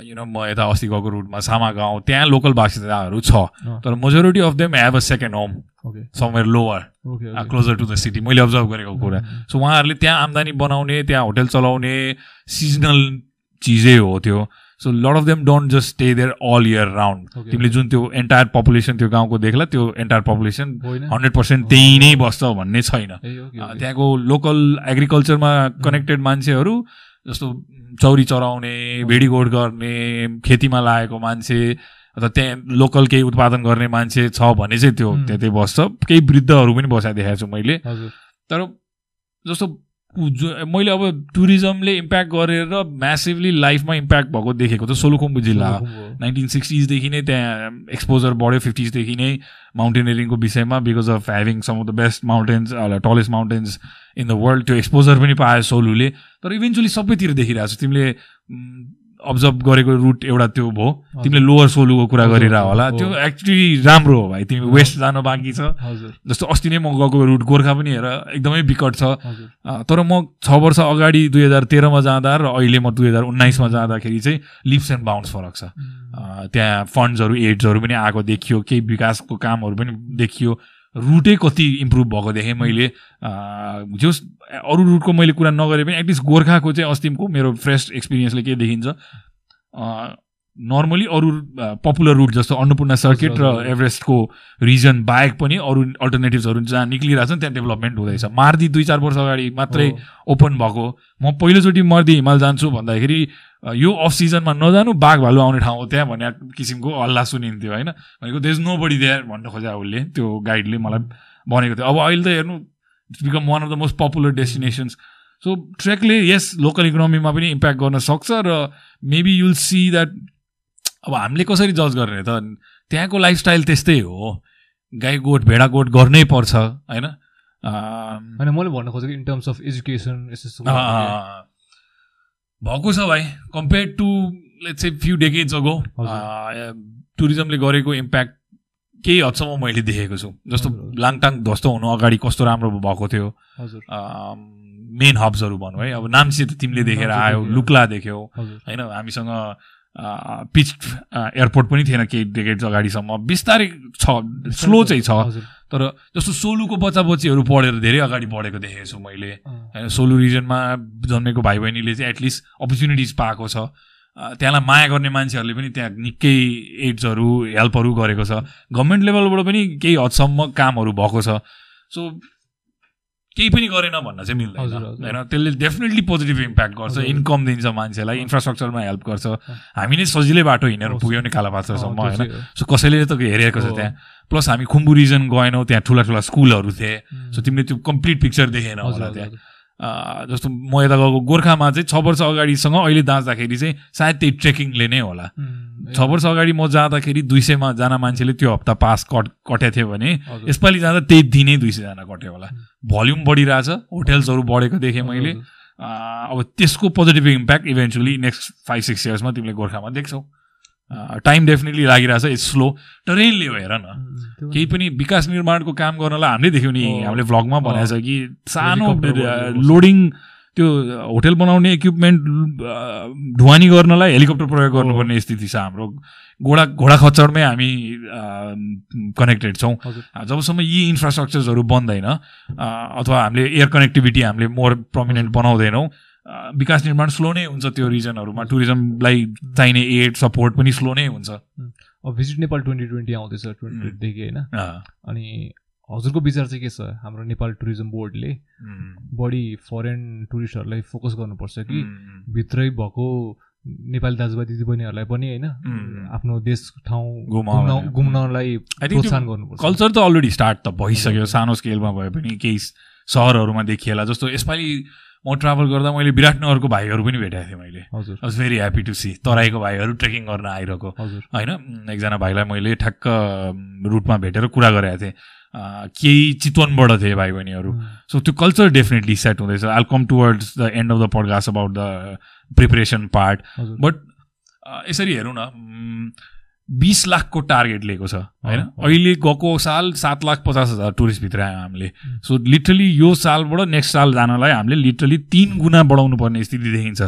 A: यु नो म यता अस्ति गएको रुटमा सामा गाउँ त्यहाँ लोकल बासिन्दाहरू छ तर majority of them have a second home somewhere lower closer to the city मैले अब्जर्भ गरेको कुरा। सो उहाँहरूले त्यहाँ आम्दानी बनाउने त्यहाँ होटेल चलाउने सिजनल चिजै हो त्यो। So lot of them don't just stay there all year round तिमीले जुन त्यो एन्टायर पपुलेसन त्यो गाउँको देख्ला त्यो एन्टायर पपुलेसन हन्ड्रेड पर्सेन्ट त्यहीँ नै बस्छ भन्ने छैन। त्यहाँको लोकल एग्रिकल्चरमा कनेक्टेड मान्छेहरू जस्तो चौरी चराउने भेडीगोड गर्ने खेतीमा लागेको मान्छे अथवा त्यहाँ लोकल केही उत्पादन गर्ने मान्छे छ भने चाहिँ त्यो त्यतै बस्छ। केही वृद्धहरू पनि बसाइ देखाएको छु मैले। तर जस्तो जो- मैले अब टुरिज्मले इम्प्याक्ट गरेर म्यासिभली लाइफमा इम्प्याक्ट भएको देखेको त सोलुखुम्बु जिल्ला नाइन्टिन सिक्सटिजदेखि नै त्यहाँ एक्सपोजर बढ्यो फिफ्टिजदेखि नै माउन्टेनियरिङको विषयमा because of having some of the best mountains tallest mountains in the world त्यो एक्सपोजर पनि पायो सोलुले। तर इभेन्चुली सबैतिर देखिरहेको छ। तिमीले अब्जर्भ गरेको रुट एउटा त्यो भयो। तिमीले लोवर सोलुको कुरा गरिरह होला। त्यो एक्चुली राम्रो हो भाइ। तिमी वेस्ट जानु बाँकी छ। जस्तो अस्ति नै म गएको रुट गोर्खा पनि हेर एकदमै विकट छ। तर म छ वर्ष अगाडि दुई हजार तेह्रमा जाँदा र अहिले म दुई हजार उन्नाइसमा जाँदाखेरि चाहिँ लिप्स एन्ड बााउन्स फरक छ। त्यहाँ फन्ड्सहरू एड्सहरू पनि आएको देखियो केही विकासको कामहरू पनि देखियो। रुटै कति इम्प्रुभ भएको देखेँ मैले। जस अरू रुटको मैले कुरा नगरे पनि एटलिस्ट गोर्खाको चाहिँ अस्तिमको मेरो फ्रेस एक्सपिरियन्सले के देखिन्छ। नर्मली अरू पपुलर रुट जस्तो अन्नपूर्ण सर्किट र। एभरेस्टको रिजन बाहेक पनि अरू अल्टरनेटिभ्सहरू जहाँ निक्लिरहेको छ नि त्यहाँ डेभलपमेन्ट हुँदैछ। मार्दी दुई चार वर्ष अगाडि मात्रै ओपन भएको। म पहिलोचोटि मर्दी हिमाल जान्छु भन्दाखेरि यो अफ सिजनमा नजानु बाघ भालु आउने ठाउँ हो त्यहाँ भन्ने किसिमको हल्ला सुनिन्थ्यो होइन? भनेको देज नो बडी देयर भन्न खोजे उसले त्यो गाइडले मलाई भनेको थियो। अब अहिले त हेर्नु it's become one of the most popular destinations so ट्रेकले यस लोकल इकोनोमीमा पनि इम्प्याक्ट गर्न सक्छ र मेबी युल सी द्याट अब हामीले कसरी जज गर्ने त? त्यहाँको लाइफस्टाइल त्यस्तै हो। गाई गोठ भेडा गोठ गर्नै पर्छ होइन?
B: होइन मैले भन्न खोजेको इन टर्म्स अफ एजुकेसन
A: भएको छ भाइ। कम्पेयर टु लेट्स चाहिँ फ्यु डेकेड्स अगो टुरिज्मले गरेको इम्प्याक्ट केही हदसम्म मैले देखेको छु। जस्तो। लाङटाङ ध्वस्त हुनु अगाडि कस्तो राम्रो भएको थियो।
B: हजुर।
A: मेन हब्सहरू भनौँ है। अब नाम्ची त तिमीले देखेर आयो। लुक्ला देख्यौ होइन? हामीसँग पिच एयरपोर्ट पनि थिएन केही डेकेड्स अगाडिसम्म। बिस्तारै छ स्लो चाहिँ छ। तर जस्तो सोलुको बच्चा बच्चीहरू पढेर धेरै अगाडि बढेको देखेको छु मैले होइन सोलु रिजनमा जन्मेको भाइ बहिनीले चाहिँ एटलिस्ट अपर्च्युनिटिज पाएको छ। त्यहाँलाई माया गर्ने मान्छेहरूले पनि त्यहाँ निकै एड्सहरू हेल्पहरू गरेको छ। गभर्मेन्ट लेभलबाट पनि केही हदसम्म कामहरू भएको छ। सो केही पनि गरेन भन्न चाहिँ मिल्दैन। होइन त्यसले डेफिनेटली पोजिटिभ इम्प्याक्ट गर्छ। इन्कम दिन्छ मान्छेलाई इन्फ्रास्ट्रक्चरमा हेल्प गर्छ हामी नै सजिलै बाटो हिँडेर। पुग्यौँ नि कालापात्रसम्म होइन। सो कसैले त हेरेको छ। त्यहाँ प्लस हामी खुम्बु रिजन गएनौँ त्यहाँ ठुला ठुला स्कुलहरू थिए सो तिमीले त्यो कम्प्लिट पिक्चर देखेन होला त्यहाँ जस्तो म यता गएको गोर्खामा चाहिँ छ वर्ष अगाडिसँग अहिले दाँच्दाखेरि चाहिँ सायद त्यही ट्रेकिङले नै होला। छ वर्ष अगाडि म जाँदाखेरि दुई सयमा जना मान्छेले त्यो हप्ता पास कट कटेको थियो भने। यसपालि जाँदा त्यही दिनै दुई सयजना कट्यो होला। भल्युम बढिरहेछ होटेल्सहरू बढेको देखेँ मैले। अब त्यसको positive impact eventually next five six इयर्समा तिमीले गोर्खामा देख्छौ। टाइम डेफिनेटली लागिरहेछ इट्स स्लो। टरेनले हो हेर न। केही पनि विकास निर्माणको काम गर्नलाई हामीले देख्यौँ नि। हामीले भ्लगमा भनेको छ कि सानो लोडिङ त्यो होटेल बनाउने इक्विपमेन्ट ढुवानी गर्नलाई हेलिकप्टर प्रयोग गर्नुपर्ने स्थिति छ हाम्रो। घोडा घोडा खच्चडमै हामी कनेक्टेड छौँ। जबसम्म यी इन्फ्रास्ट्रक्चर्सहरू बन्दैन अथवा हामीले एयर कनेक्टिभिटी हामीले मोर प्रमिनेन्ट बनाउँदैनौँ विकास निर्माण स्लो नै हुन्छ त्यो रिजनहरूमा टुरिज्मलाई चाहिने एड सपोर्ट पनि स्लो नै हुन्छ।
B: अब भिजिट नेपाल ट्वेन्टी ट्वेन्टी आउँदैछ ट्वेन्टी ट्वेन्टीदेखि होइन। अनि हजुरको विचार चाहिँ के छ? हाम्रो नेपाल टुरिज्म बोर्डले बढी फरेन टुरिस्टहरूलाई फोकस गर्नुपर्छ कि भित्रै भएको नेपाली दाजुभाइ दिदीबहिनीहरूलाई पनि होइन आफ्नो देश ठाउँ
A: घुमाउन।
B: घुम्नलाई प्रोत्साहन गर्नुपर्छ।
A: कल्चर त अलरेडी स्टार्ट त भइसक्यो। सानो स्केलमा भए पनि केही सहरहरूमा देखिएला जस्तो यसपालि म ट्राभल गर्दा मैले विराटनगरको भाइहरू पनि भेटेको थिएँ मैले।
B: हजुर।
A: Was very happy to see तराईको भाइहरू ट्रेकिङ गर्न आइरहेको।
B: हजुर।
A: होइन? एकजना भाइलाई मैले ठ्याक्क रुटमा भेटेर कुरा गरेको थिएँ। केही चितवनबाट थिए भाइ बहिनीहरू। सो त्यो कल्चर डेफिनेटली सेट हुँदैछ। I'll come towards the end of the podcast about the
B: preparation
A: part but यसरी हेरौँ न। बिस लाखको टार्गेट लिएको छ होइन। अहिले गएको साल सात लाख पचास हजार टुरिस्ट भित्र आयो हामीले. सो लिटरली यो सालबाट नेक्स्ट साल जानलाई हामीले लिटरली तिन गुणा बढाउनु पर्ने स्थिति देखिन्छ।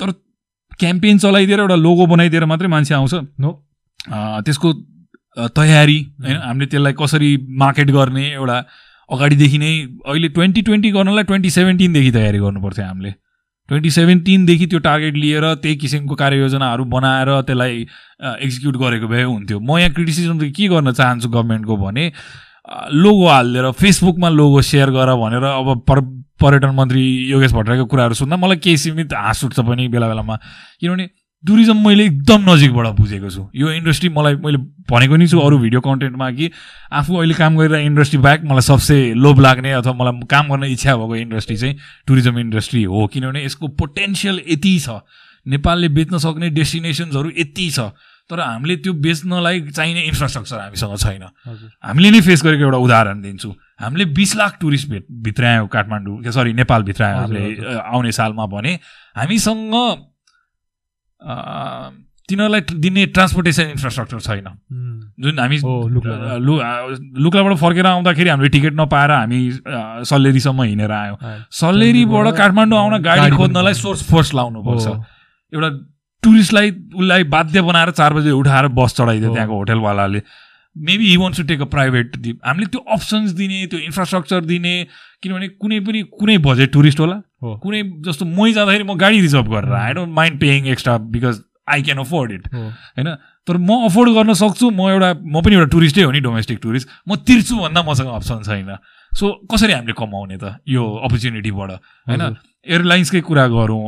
A: तर क्याम्पेन चलाइदिएर एउटा लोगो बनाइदिएर मात्रै मान्छे आउँछ।
B: नो
A: त्यसको तयारी होइन? हामीले त्यसलाई कसरी मार्केट गर्ने एउटा अगाडिदेखि नै अहिले ट्वेन्टी ट्वेन्टी गर्नलाई ट्वेन्टी सेभेन्टिनदेखि तयारी गर्नुपर्थ्यो हामीले। ट्वेन्टी सेभेन्टिनदेखि त्यो टार्गेट लिएर त्यही किसिमको कार्ययोजनाहरू बनाएर त्यसलाई एक्जिक्युट गरेको भए हुन्थ्यो। म यहाँ क्रिटिसिजम के गर्न चाहन्छु गभर्मेन्टको भने लोगो हालिदिएर फेसबुकमा लोगो सेयर गर भनेर अब पर पर्यटन मन्त्री योगेश भट्टराईको कुराहरू सुन्दा मलाई केही सीमित हाँस उठ्छ पनि बेला बेलामा। किनभने टुरिज्म मैले एकदम नजिकबाट बुझेको छु। यो इन्डस्ट्री मलाई मैले भनेको नि छु अरू भिडियो कन्टेन्टमा कि आफू अहिले काम गरेर इन्डस्ट्री बाहेक मलाई सबसे लोभ लाग्ने अथवा मलाई काम गर्न इच्छा भएको इन्डस्ट्री चाहिँ टुरिज्म इन्डस्ट्री हो। किनभने यसको पोटेन्सियल यति छ। नेपालले बेच्न सक्ने डेस्टिनेसन्सहरू यति छ। तर हामीले त्यो बेच्नलाई चाहिने इन्फ्रास्ट्रक्चर हामीसँग छैन। हामीले नै फेस गरेको एउटा उदाहरण दिन्छु। हामीले बिस लाख टुरिस्ट भेट भित्रायौँ काठमाडौँ सरी नेपाल भित्रायौँ हामीले आउने सालमा भने हामीसँग तिनीहरूलाई दिने ट्रान्सपोर्टेसन इन्फ्रास्ट्रक्चर छैन। जुन हामी लुक्लाबाट फर्केर आउँदाखेरि हामीले टिकट नपाएर हामी सल्लेरीसम्म हिँडेर आयौँ। सल्लेरीबाट काठमाडौँ आउन गाडी खोज्नलाई सोर्स फोर्स लाउनु पर्छ एउटा टुरिस्टलाई उसलाई बाध्य बनाएर चार बजे उठाएर बस चढाइदियो त्यहाँको होटेलवालाले। Maybe he wants to take a private हामीले त्यो अप्सन्स दिने त्यो इन्फ्रास्ट्रक्चर दिने किनभने कुनै पनि कुनै बजेट टुरिस्ट होला। कुनै जस्तो मै जाँदाखेरि म गाडी रिजर्भ गरेर I don't mind paying extra because I can afford it होइन? तर म अफोर्ड गर्न सक्छु म एउटा म पनि एउटा टुरिस्टै हो नि डोमेस्टिक टुरिस्ट म तिर्छु भन्दा मसँग अप्सन छैन। सो कसरी हामीले कमाउने त यो अपर्च्युनिटीबाट होइन? एयरलाइन्सकै कुरा गरौँ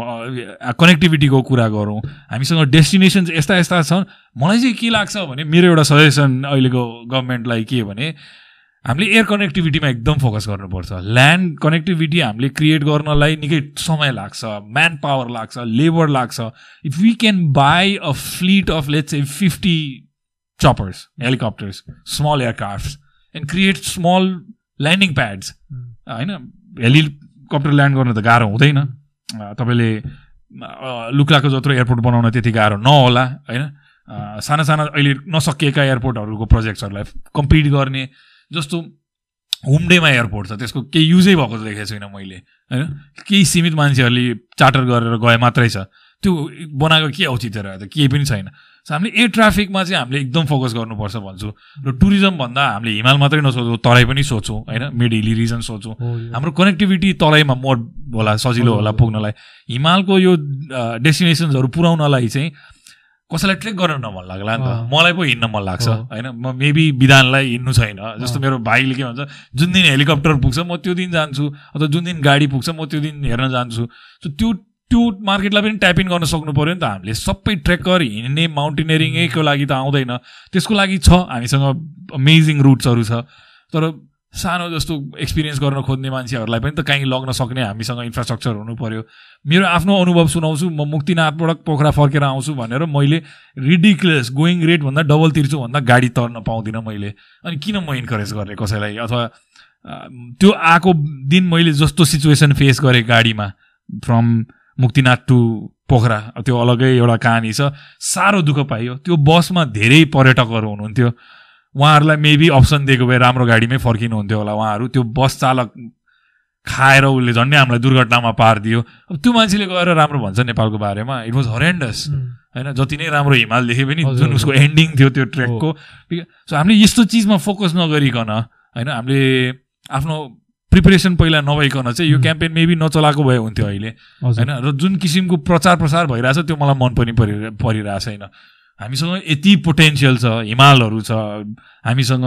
A: कनेक्टिभिटीको कुरा गरौँ। हामीसँग डेस्टिनेसन्स यस्ता यस्ता छन्। मलाई चाहिँ के लाग्छ भने मेरो एउटा सजेसन अहिलेको गभर्मेन्टलाई के भने हामीले एयर कनेक्टिभिटीमा एकदम फोकस गर्नुपर्छ। ल्यान्ड कनेक्टिभिटी हामीले क्रिएट गर्नलाई निकै समय लाग्छ म्यान पावर लाग्छ लेबर लाग्छ। If we can buy a fleet of let's a fifty choppers helicopters small aircraft and create small landing pads होइन हेलि कप्टर ल्यान्ड गर्नु त गाह्रो हुँदैन। तपाईँले लुक्लाको जत्रो एयरपोर्ट बनाउन त्यति गाह्रो नहोला होइन? साना साना अहिले नसकिएका एयरपोर्टहरूको प्रोजेक्ट्सहरूलाई कम्प्लिट गर्ने जस्तो हुमडेमा एयरपोर्ट छ त्यसको केही युजै भएको देखेको छुइनँ मैले होइन? केही सीमित मान्छेहरूले चार्टर गरेर गए मात्रै छ। त्यो बनाएको के औचित्य रह्यो त केही पनि छैन। हामीले एयर ट्राफिकमा चाहिँ हामीले एकदम फोकस गर्नुपर्छ भन्छु। र टुरिज्म भन्दा हामीले हिमाल मात्रै नसोचौँ तराई पनि सोचौँ होइन? मिड हिली रिजन सोचौँ हाम्रो कनेक्टिभिटी तराईमा मोड होला सजिलो होला पुग्नलाई। हिमालको यो डेस्टिनेसन्सहरू पुऱ्याउनलाई चाहिँ कसैलाई ट्रेक गर्न नमन लाग्ला नि त। मलाई पो हिँड्न मन लाग्छ होइन? म मेबी विधानलाई हिँड्नु छैन। जस्तो मेरो भाइले के भन्छ जुन दिन हेलिकप्टर पुग्छ म त्यो दिन जान्छु। अथवा जुन दिन गाडी पुग्छ म त्यो दिन हेर्न जान्छु। सो त्यो त्यो मार्केटलाई पनि इन गर्न सक्नु पऱ्यो नि त हामीले। सबै ट्रेकर हिँड्ने माउन्टेनियरिङैको लागि त आउँदैन। त्यसको लागि छ हामीसँग अमेजिङ रुट्सहरू छ। तर सानो जस्तो एक्सपिरियन्स गर्न खोज्ने मान्छेहरूलाई पनि त कहीँ लग्न सक्ने हामीसँग इन्फ्रास्ट्रक्चर हुनु पऱ्यो मेरो आफ्नो अनुभव सुनाउँछु म मुक्तिनाथबाट पोखरा फर्केर आउँछु भनेर मैले रिडिक्लेस गोइङ रेटभन्दा डबल तिर्छु भन्दा गाडी तर्न पाउँदिनँ मैले। अनि किन म इन्करेज गरेँ कसैलाई? अथवा त्यो आएको दिन मैले जस्तो सिचुएसन फेस गरेँ गाडीमा। फ्रम मुक्तिनाथ टु पोखरा त्यो अलग्गै एउटा कहानी छ। साह्रो दुःख पाइयो। त्यो बसमा धेरै पर्यटकहरू हुनुहुन्थ्यो। उहाँहरूलाई मेबी अप्सन दिएको भए राम्रो गाडीमै फर्किनुहुन्थ्यो होला उहाँहरू। त्यो बस चालक खाएर उसले झन्डै हामीलाई दुर्घटनामा पारिदियो। अब त्यो मान्छेले गएर राम्रो भन्छ नेपालको बारेमा। इट वाज हरेन्डस होइन? जति नै राम्रो हिमाल देखे पनि जुन उसको एन्डिङ थियो त्यो ट्रेकको सो हामीले यस्तो चिजमा फोकस नगरिकन होइन? हामीले आफ्नो प्रिपेरेसन पहिला नभइकन चाहिँ यो क्याम्पेन मेबी नचलाएको भए हुन्थ्यो अहिले। होइन? र जुन किसिमको प्रचार प्रसार भइरहेछ त्यो मलाई मन पनि परि परिरहेको छैन। हामीसँग यति पोटेन्सियल छ हिमालहरू छ हामीसँग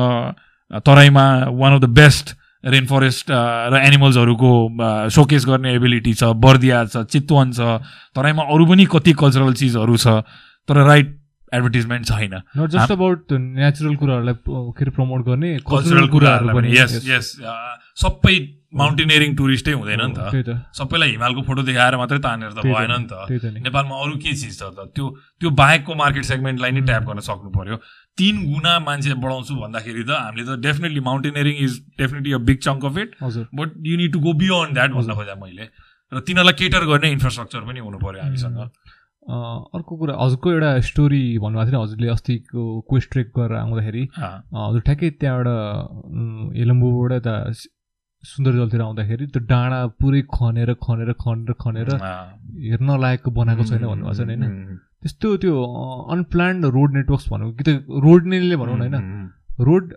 A: तराईमा one of the best rainforest र एनिमल्सहरूको सोकेस गर्ने एबिलिटी छ बर्दिया छ चितवन छ तराईमा अरू पनि कति कल्चरल चिजहरू छ तर राइट एडभर्टिजमेन्ट छैन।
B: नट जस्ट अबाउट नेचुरल कुराहरूलाई के अरे प्रमोट गर्ने
A: कल्चरल कुराहरू पनि यस यस सबै माउन्टेनियरिङ टुरिस्टै हुँदैन नि त। सबैलाई हिमालको फोटो देखाएर मात्रै तानेर त भएन नि त। नेपालमा अरू के चिज छ त? त्यो त्यो बाहेकको मार्केट सेगमेन्टलाई नै ट्याप गर्न सक्नु पर्यो। तिन गुणा मान्छे बढाउँछु भन्दाखेरि त हामीले त definitely mountaineering is definitely a big chunk of it but you need to go beyond that भन्न खोजेँ मैले। र तिनीहरूलाई केटर गर्ने इन्फ्रास्ट्रक्चर पनि हुनु पर्यो हामीसँग।
B: अर्को कुरा हजुरको एउटा स्टोरी भन्नुभएको थियो हजुरले अस्तिको क्वेस्ट ट्रेक गरेर आउँदाखेरि। हजुर ठ्याक्कै त्यहाँबाट हेलम्बुबाट यता सुन्दर जलतिर आउँदाखेरि त्यो डाँडा पुरै खनेर खनेर खनेर खनेर हेर्न लायकको बनाएको छैन भन्नुभएको छ होइन? त्यस्तो त्यो अनप्लान्ड रोड नेटवर्क्स भनौँ कि त रोड नैले भनौँ न होइन? रोड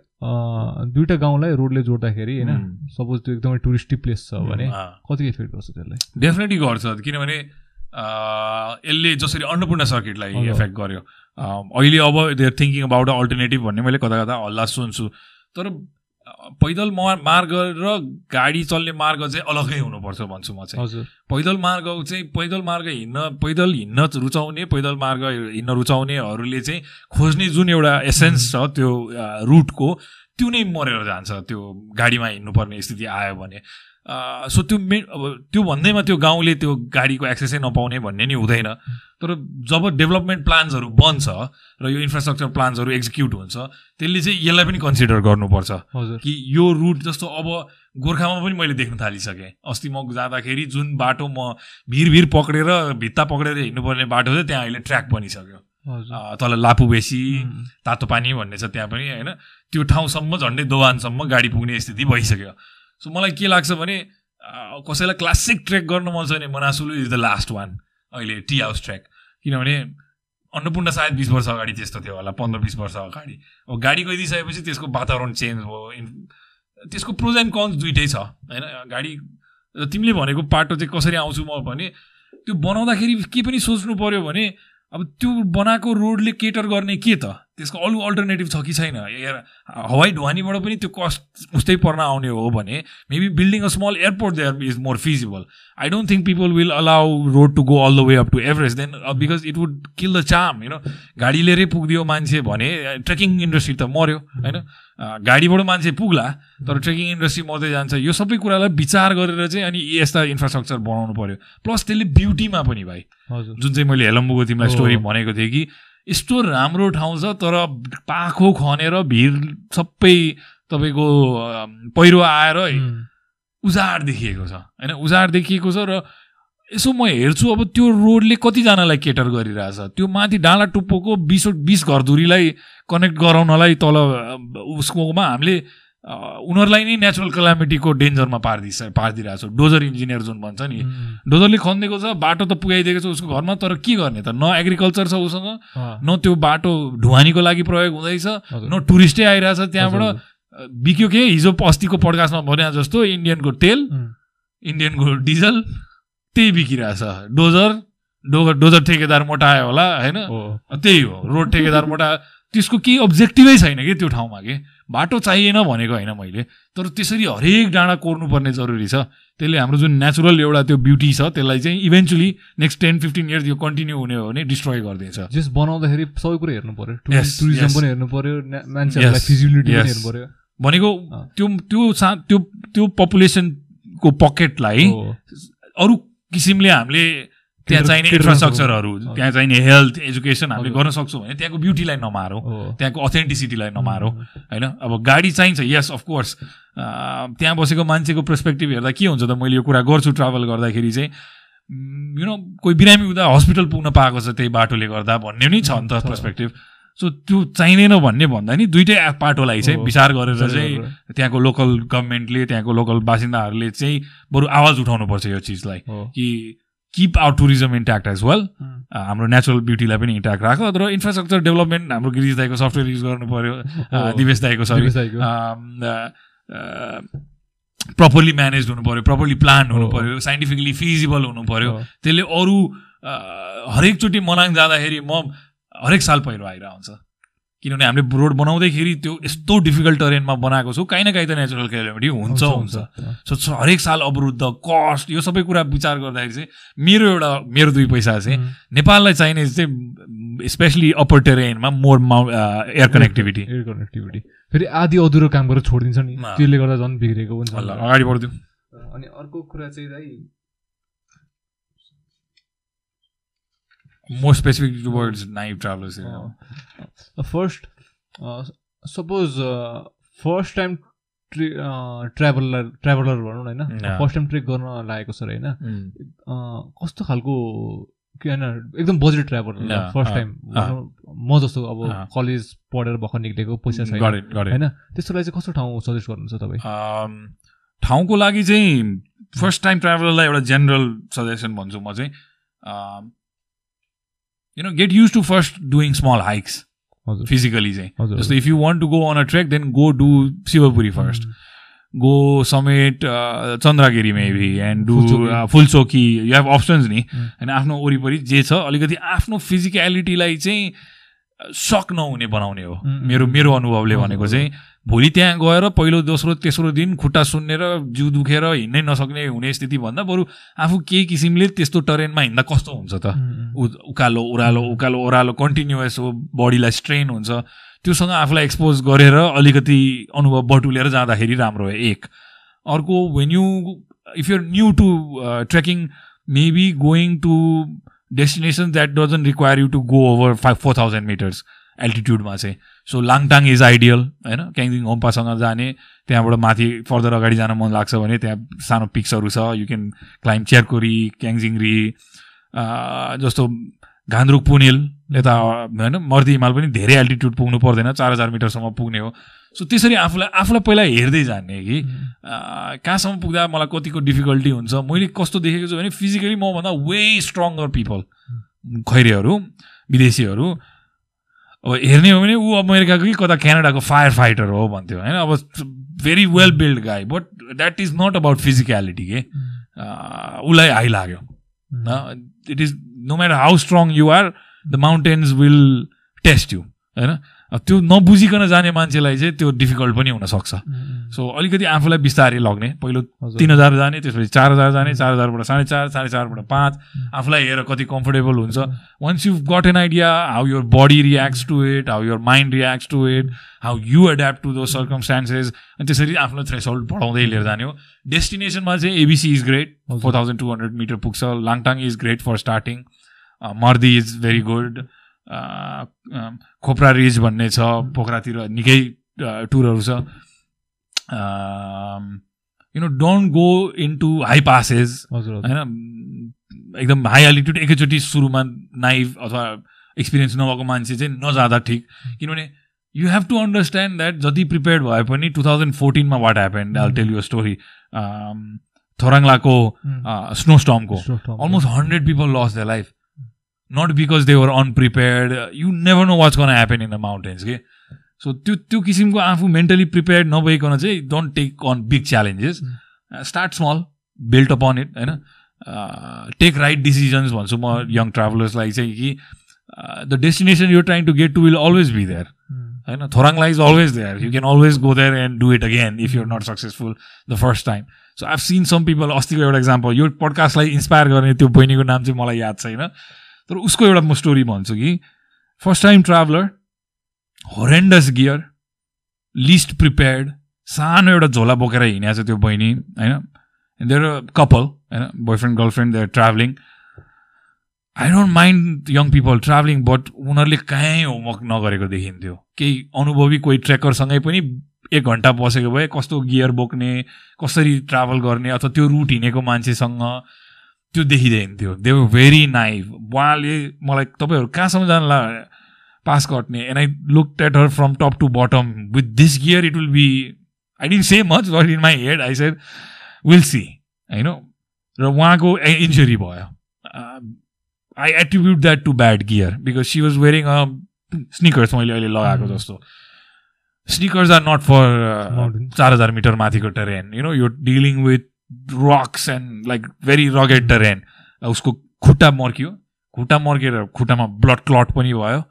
B: दुइटा गाउँलाई रोडले जोड्दाखेरि होइन? सपोज त्यो एकदमै टुरिस्टी प्लेस छ भने कति इफेक्ट गर्छ त्यसलाई?
A: डेफिनेटली गर्छ किनभने यसले जसरी अन्नपूर्ण सर्किटलाई इफेक्ट गर्यो। अहिले अब they are thinking about alternative भन्ने मैले कता कता हल्ला सुन्छु। तर पैदल मा- मार्ग र गाडी चल्ने मार्ग चाहिँ अलग्गै हुनुपर्छ भन्छु म चाहिँ। पैदल मार्ग चाहिँ पैदल मार्ग हिँड्न पैदल हिँड्न रुचाउने पैदल मार्ग हिँड्न रुचाउनेहरूले चाहिँ खोज्ने जुन एउटा एसेन्स छ त्यो अ, रुटको त्यो नै मरेर जान्छ त्यो गाडीमा हिँड्नुपर्ने स्थिति आयो भने। अ, सो त्यो मे अब त्यो भन्दैमा त्यो गाउँले त्यो गाडीको एक्सेसै नपाउने भन्ने नि हुँदैन। तर जब डेभलपमेन्ट प्लान्सहरू बन्छ र यो इन्फ्रास्ट्रक्चर प्लान्सहरू एक्जिक्युट हुन्छ त्यसले चाहिँ यसलाई पनि कन्सिडर गर्नुपर्छ कि यो रुट जस्तो अब गोर्खामा पनि मैले देख्न थालिसकेँ। अस्ति म जाँदाखेरि जुन बाटो म भिर भिर पक्रेर भित्ता पक्रेर हिँड्नुपर्ने बाटो चाहिँ त्यहाँ अहिले ट्र्याक बनिसक्यो। तल लापु बेसी
B: उम्,
A: तातो पानी भन्ने छ त्यहाँ पनि होइन? त्यो ठाउँसम्म झन्डै दोवानसम्म गाडी पुग्ने स्थिति भइसक्यो। सो मलाई के लाग्छ भने कसैलाई क्लासिक ट्रेक गर्न मन छ भने Manaslu is the last one अहिले टी हाउस ट्रेक किनभने अन्नपूर्ण सायद बिस वर्ष अगाडि त्यस्तो थियो होला पन्ध्र बिस वर्ष अगाडि। अब गाडी गइदिइसकेपछि त्यसको वातावरण चेन्ज भयो त्यसको प्रोज एन्ड कन्स दुइटै छ होइन? गाडी तिमीले भनेको पाटो चाहिँ कसरी आउँछु म भने त्यो बनाउँदाखेरि के पनि सोच्नु पर्यो भने अब त्यो बनाएको रोडले केटर गर्ने के त? त्यसको अरू अल्टरनेटिभ छ कि छैन? हवाई ढुवानीबाट पनि त्यो कस्ट उस्तै पर्न आउने हो भने maybe building a small airport there is more feasible I don't think people will allow road to go all the way up to Everest then because it would kill the charm होइन गाडी लिएरै पुगिदियो मान्छे भने trekking industry त मऱ्यो होइन? अँ, गाडीबाट मान्छे पुग्ला तर ट्रेकिङ इन्डस्ट्री मर्दै जान्छ। यो सबै कुरालाई विचार गरेर चाहिँ अनि यस्ता इन्फ्रास्ट्रक्चर बनाउनु पर्यो। प्लस त्यसले ब्युटीमा पनि भाइ।
B: हजुर।
A: जुन चाहिँ मैले हेलम्बुको तिमीलाई। स्टोरी भनेको थिएँ कि यस्तो राम्रो ठाउँ छ तर पाखो खनेर भिड सबै तपाईँको पहिरो आएर उजाड देखिएको छ। होइन उजाड देखिएको छ र यसो म हेर्छु अब त्यो रोडले कतिजनालाई केटर गरिरहेछ। त्यो माथि डाँडा टुप्पोको बिस बिस घरधुरीलाई कनेक्ट गराउनलाई तल उसकोमा हामीले उनीहरूलाई नै नेचुरल क्लामिटीको डेन्जरमा पारिदिस पारिदिरहेको छ। डोजर इन्जिनियर जुन भन्छ नि डोजरले खनिदिएको छ बाटो त पुगाइदिएको छ उसको घरमा तर के गर्ने त? न एग्रिकल्चर छ उसँग न त्यो बाटो ढुवानीको लागि प्रयोग हुँदैछ। न टुरिस्टै आइरहेछ त्यहाँबाट। बिक्यो के? हिजो अस्तिको पडकास्टमा भने जस्तो इन्डियनको तेल इन्डियनको डिजल त्यही बिकिरहेछ। डोजर डोजर डोजर ठेकेदार मोटायो होला होइन?
B: हो,
A: त्यही हो रोड ठेकेदार मोटा। त्यसको केही अब्जेक्टिभै छैन कि त्यो ठाउँमा के? बाटो चाहिएन भनेको होइन मैले। तर त्यसरी हरेक डाँडा कोर्नुपर्ने जरुरी छ। त्यसले हाम्रो जुन नेचुरल एउटा त्यो ब्युटी छ त्यसलाई चाहिँ eventually next ten fifteen years यो कन्टिन्यू हुने हो भने डिस्ट्रोय गरिदिन्छ
B: जस बनाउँदाखेरि सबै कुरा हेर्नु
A: Yes,
B: टुरिज्म. पनि हेर्नु पर्यो। ना- मान्छेहरूलाई फिजिबिलिटी पनि. हेर्नु पर्यो।
A: भनेको। त्यो त्यो सा त्यो त्यो पपुलेसनको पकेटलाई अरू किसिमले हामीले त्यहाँ चाहिने इन्फ्रास्ट्रक्चरहरू। त्यहाँ चाहिने हेल्थ एजुकेसन हामीले। गर्न सक्छौँ भने त्यहाँको ब्युटीलाई नमारौँ। त्यहाँको अथेन्टिसिटीलाई नमारौँ होइन अब गाडी चाहिन्छ यस अफकोर्स त्यहाँ बसेको मान्छेको पर्सपेक्टिभ हेर्दा के हुन्छ त मैले यो कुरा गर्छु ट्राभल गर्दाखेरि चाहिँ यु नो कोही बिरामी हुँदा हस्पिटल पुग्न पाएको छ त्यही बाटोले गर्दा भन्ने नै छ नि त। पर्सपेक्टिभ सो त्यो चाहिँदैन भन्ने भन्दा नि दुइटै पाटोलाई चाहिँ। विचार गरेर चाहिँ। त्यहाँको लोकल गभर्मेन्टले त्यहाँको लोकल बासिन्दाहरूले चाहिँ बरु आवाज उठाउनुपर्छ यो चिजलाई कि keep our tourism intact as
B: well
A: हाम्रो नेचुरल ब्युटीलाई पनि इन्ट्याक्ट राख तर इन्फ्रास्ट्रक्चर डेभलपमेन्ट हाम्रो गिरिज दाईको सफ्टवेयर युज गर्नु पर्यो
B: हो। *laughs*
A: दिवेश दाईको सरी। प्रपरली म्यानेज हुनु पर्यो प्रपरली प्लान हुनु
B: हो।
A: पर्यो साइन्टिफिकली फिजिबल हुनु पर्यो
B: हो,
A: त्यसले अरू अ, हरेकचोटि मनाङ जाँदाखेरि म हरेक साल पहिरो आइरहेको हुन्छ किनभने हामीले रोड बनाउँदैखेरि त्यो यस्तो डिफिकल्ट टरेनमा बनाएको छौँ काहीँ न काहीँ त नेचुरल क्यालिमिटी हुन्छ हुन्छ सो हरेक साल अवरुद्ध कस्ट यो सबै कुरा विचार गर्दाखेरि चाहिँ मेरो एउटा मेरो दुई पैसा चाहिँ नेपाललाई चाहिने चाहिँ स्पेसली अप्पर टेरेनमा मोर माउ एयर कनेक्टिभिटी
B: एयर कनेक्टिभिटी फेरि आधी अधुरो काम गरेर छोडिदिन्छ नि। त्यसले गर्दा झन् बिग्रेको हुन्छ।
A: अगाडि बढिदिउँ।
B: अनि अर्को कुरा चाहिँ
A: more specific towards naive travellers
B: first suppose first time tray traveller traveller भनौँ न होइन. फर्स्ट टाइम ट्रेक गर्न लागेको छ अरे होइन कस्तो खालको के होइन एकदम बजेट
A: Yeah,
B: फर्स्ट टाइम। म जस्तो अब। कलेज पढेर भर्खर निक्लेको पैसा छैन होइन त्यस्तो लागि चाहिँ कस्तो ठाउँ सजेस्ट गर्नुहुन्छ तपाईँ
A: ठाउँको लागि चाहिँ फर्स्ट टाइम ट्राभलरलाई एउटा जेनरल सजेसन भन्छु म चाहिँ you know get used to first doing small
B: hikes
A: physically चाहिँ। जस्तो if you want to go on a trek then go do Shivapuri first go समेट uh, Chandragiri maybe and
B: do
A: Phulchoki. You have options नि. होइन आफ्नो वरिपरि जे छ अलिकति आफ्नो फिजिक्यालिटीलाई चाहिँ सक नहुने बनाउने हो।
B: Mm.
A: मेरो मेरो अनुभवले भनेको। चाहिँ। भोलि त्यहाँ गएर पहिलो दोस्रो तेस्रो दिन खुट्टा सुन्नेर जिउ दुखेर हिँड्नै नसक्ने हुने स्थिति भन्दा बरु आफू केही किसिमले त्यस्तो टरेनमा हिँड्दा कस्तो हुन्छ त? उकालो ओह्रालो उकालो ओह्रालो कन्टिन्युस हो बडीलाई स्ट्रेन हुन्छ। त्योसँग आफूलाई एक्सपोज गरेर अलिकति अनुभव बटुलेर जाँदाखेरि राम्रो हो एक। अर्को when you if you're new to trekking maybe going to destination that doesn't require you to go over five four thousand metres एल्टिट्युडमा चाहिँ। सो लाङटाङ इज आइडियल होइन? क्याङजिङ होम्पासँग जाने त्यहाँबाट माथि फर्दर अगाडि जान मन लाग्छ भने त्यहाँ सानो पिक्सहरू छ। You can climb Tserko Ri Kyanjin Ri जस्तो घान्द्रुक पुनिल यता होइन? मर्दी हिमाल पनि धेरै एल्टिट्युड पुग्नु पर्दैन चार हजार मिटरसम्म पुग्ने हो। सो त्यसरी आफूलाई आफूलाई पहिला हेर्दै जाने कि कहाँसम्म पुग्दा मलाई कतिको डिफिकल्टी हुन्छ? मैले कस्तो देखेको छु भने फिजिकली मभन्दा वे स्ट्रङ्गर पिपल खैरेहरू विदेशीहरू अब हेर्ने हो भने ऊ अमेरिकाको कि कता क्यानाडाको फायर फाइटर हो भन्थ्यो होइन। अब very well built guy but that is not about physicality के उसलाई हाई लाग्यो। It is no matter how strong you are the mountains will test you होइन? त्यो नबुझिकन जाने मान्छेलाई चाहिँ त्यो डिफिकल्ट पनि हुनसक्छ सो अलिकति आफूलाई बिस्तारै लग्ने। पहिलो। तिन हजार जाने त्यसपछि चार हजार जाने चार हजारबाट साढे चार साढे चारबाट पाँच। आफूलाई हेरेर कति कम्फोर्टेबल हुन्छ। Once you got an idea how your body reacts to it how your mind reacts to it how you adapt to those circumstances अनि त्यसरी आफ्नो थ्रेसोल्ड बढाउँदै लिएर जाने हो। डेस्टिनेसनमा चाहिँ ABC is
B: great.
A: Four thousand two hundred metre पुग्छ। Langtang is great for starting Mardi is very good Khopra ridge भन्ने छ। पोखरातिर निकै टुरहरू छ। You know don't go into
B: high passes
A: होइन? एकदम हाई एल्टिट्युड एकैचोटि सुरुमा नाइभ अथवा एक्सपिरियन्स नभएको मान्छे चाहिँ नजाँदा ठिक। किनभने you have to understand that जति प्रिपेयर्ड भए पनि two thousand फोर्टिनमा what happen I'll tell you story थोराङ्लाको snow स्टमको 100 people lost their life not because they were unprepared. You never know what's going to happen in the mountains के so त्यो त्यो किसिमको आफू mentally prepared नभइकन चाहिँ don't take on big challenges start small built upon it होइन? Take right decisions भन्छु म यङ ट्राभलर्सलाई चाहिँ कि the destination your trying to get to will always be there होइन? Thorong La is always there you can always go there and do it again if your not successful the first time so I've seen some people अस्तिको एउटा example यो पडकास्टलाई inspire गर्ने त्यो बहिनीको नाम चाहिँ मलाई याद छैन। तर उसको एउटा म स्टोरी भन्छु कि first time traveller horrendous gear list prepared सानो एउटा झोला बोकेर हिँडेको छ त्यो बहिनी होइन देयर कपाल होइन boyfriend girlfriend they're travelling I don't mind young people travelling but उनीहरूले कहीँ होमवर्क नगरेको देखिन्थ्यो केही अनुभवी कोही ट्रेकरसँगै पनि एक घन्टा बसेको भए कस्तो गियर बोक्ने कसरी ट्राभल गर्ने अथवा त्यो रुट हिँडेको मान्छेसँग त्यो देखिँदैन दे वर भेरी नाइभ उहाँले मलाई तपाईँहरू कहाँसम्म जानला pass कट्ने and I look at her from top to bottom with this gear it will be I didn't say much but in my head I said will see होइन र उहाँको injury भयो I attribute that to bad gear because she was wearing a sneakers मैले अहिले लगाएको
B: Mm.
A: जस्तो. Sneakers are not
B: for.
A: चार हजार मिटर माथिको टेरेन यु नो यो dealing with rocks and like very rugged terrain उसको खुट्टा मर्कियो। खुट्टा मर्केर खुट्टामा ब्लड क्लट पनि भयो।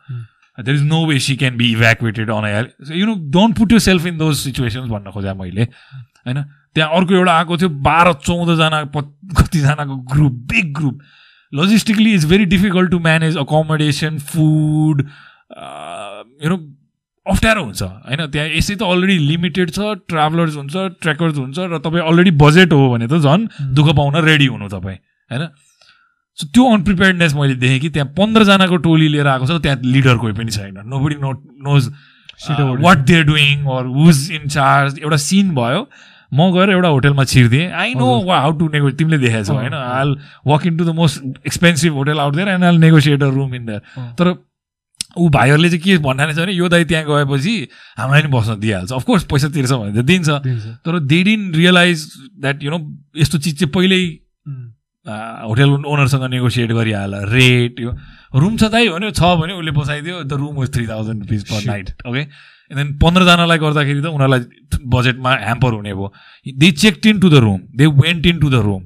A: There is no way she can be evacuated on health you know don't put yourself in those situations भन्न खोजेँ मैले होइन? त्यहाँ अर्को एउटा आएको थियो बाह्र चौधजना प- कतिजनाको group big group logistically it's very difficult to manage accommodation food you know अप्ठ्यारो हुन्छ होइन? त्यहाँ यसै त अलरेडी लिमिटेड छ ट्राभलर्स हुन्छ ट्रेकर्स हुन्छ र तपाईँ अलरेडी बजेट हो भने त झन् दुःख पाउन रेडी हुनु तपाईँ होइन? सो त्यो अनप्रिपेयर्डनेस मैले देखेँ कि त्यहाँ पन्ध्रजनाको टोली लिएर आएको छ त्यहाँ लिडर कोही पनि छैन। Nobody no
B: knows.
A: What they're doing or who's in charge एउटा सिन भयो। म गएर एउटा होटेलमा छिर्दिएँ। आई नो
B: हजुर।
A: हाउ टु नेगो तिमीले देखाएको छौ होइन? I walk into the most expensive hotel out there and I negotiate a room in
B: there.
A: तर ऊ भाइहरूले चाहिँ के भन्नाले छ भने यो दाइ त्यहाँ गएपछि हामीलाई नि बस्न दिइहाल्छ। अफकोर्स पैसा तिर्छ भने त दिन्छ।
B: दिन्छ।
A: तर they didn't realise that you know यस्तो चिज चाहिँ पहिल्यै होटेल ओनरसँग नेगोसिएट गरिहाल रेट यो रुम छ दाइ भन्यो छ भने उसले बसाइदियो the room was three thousand rupees
B: per.
A: Night okay and then पन्ध्रजनालाई गर्दाखेरि त उनीहरूलाई बजेटमा ह्याम्पर हुने भयो। They check into the room they went into the room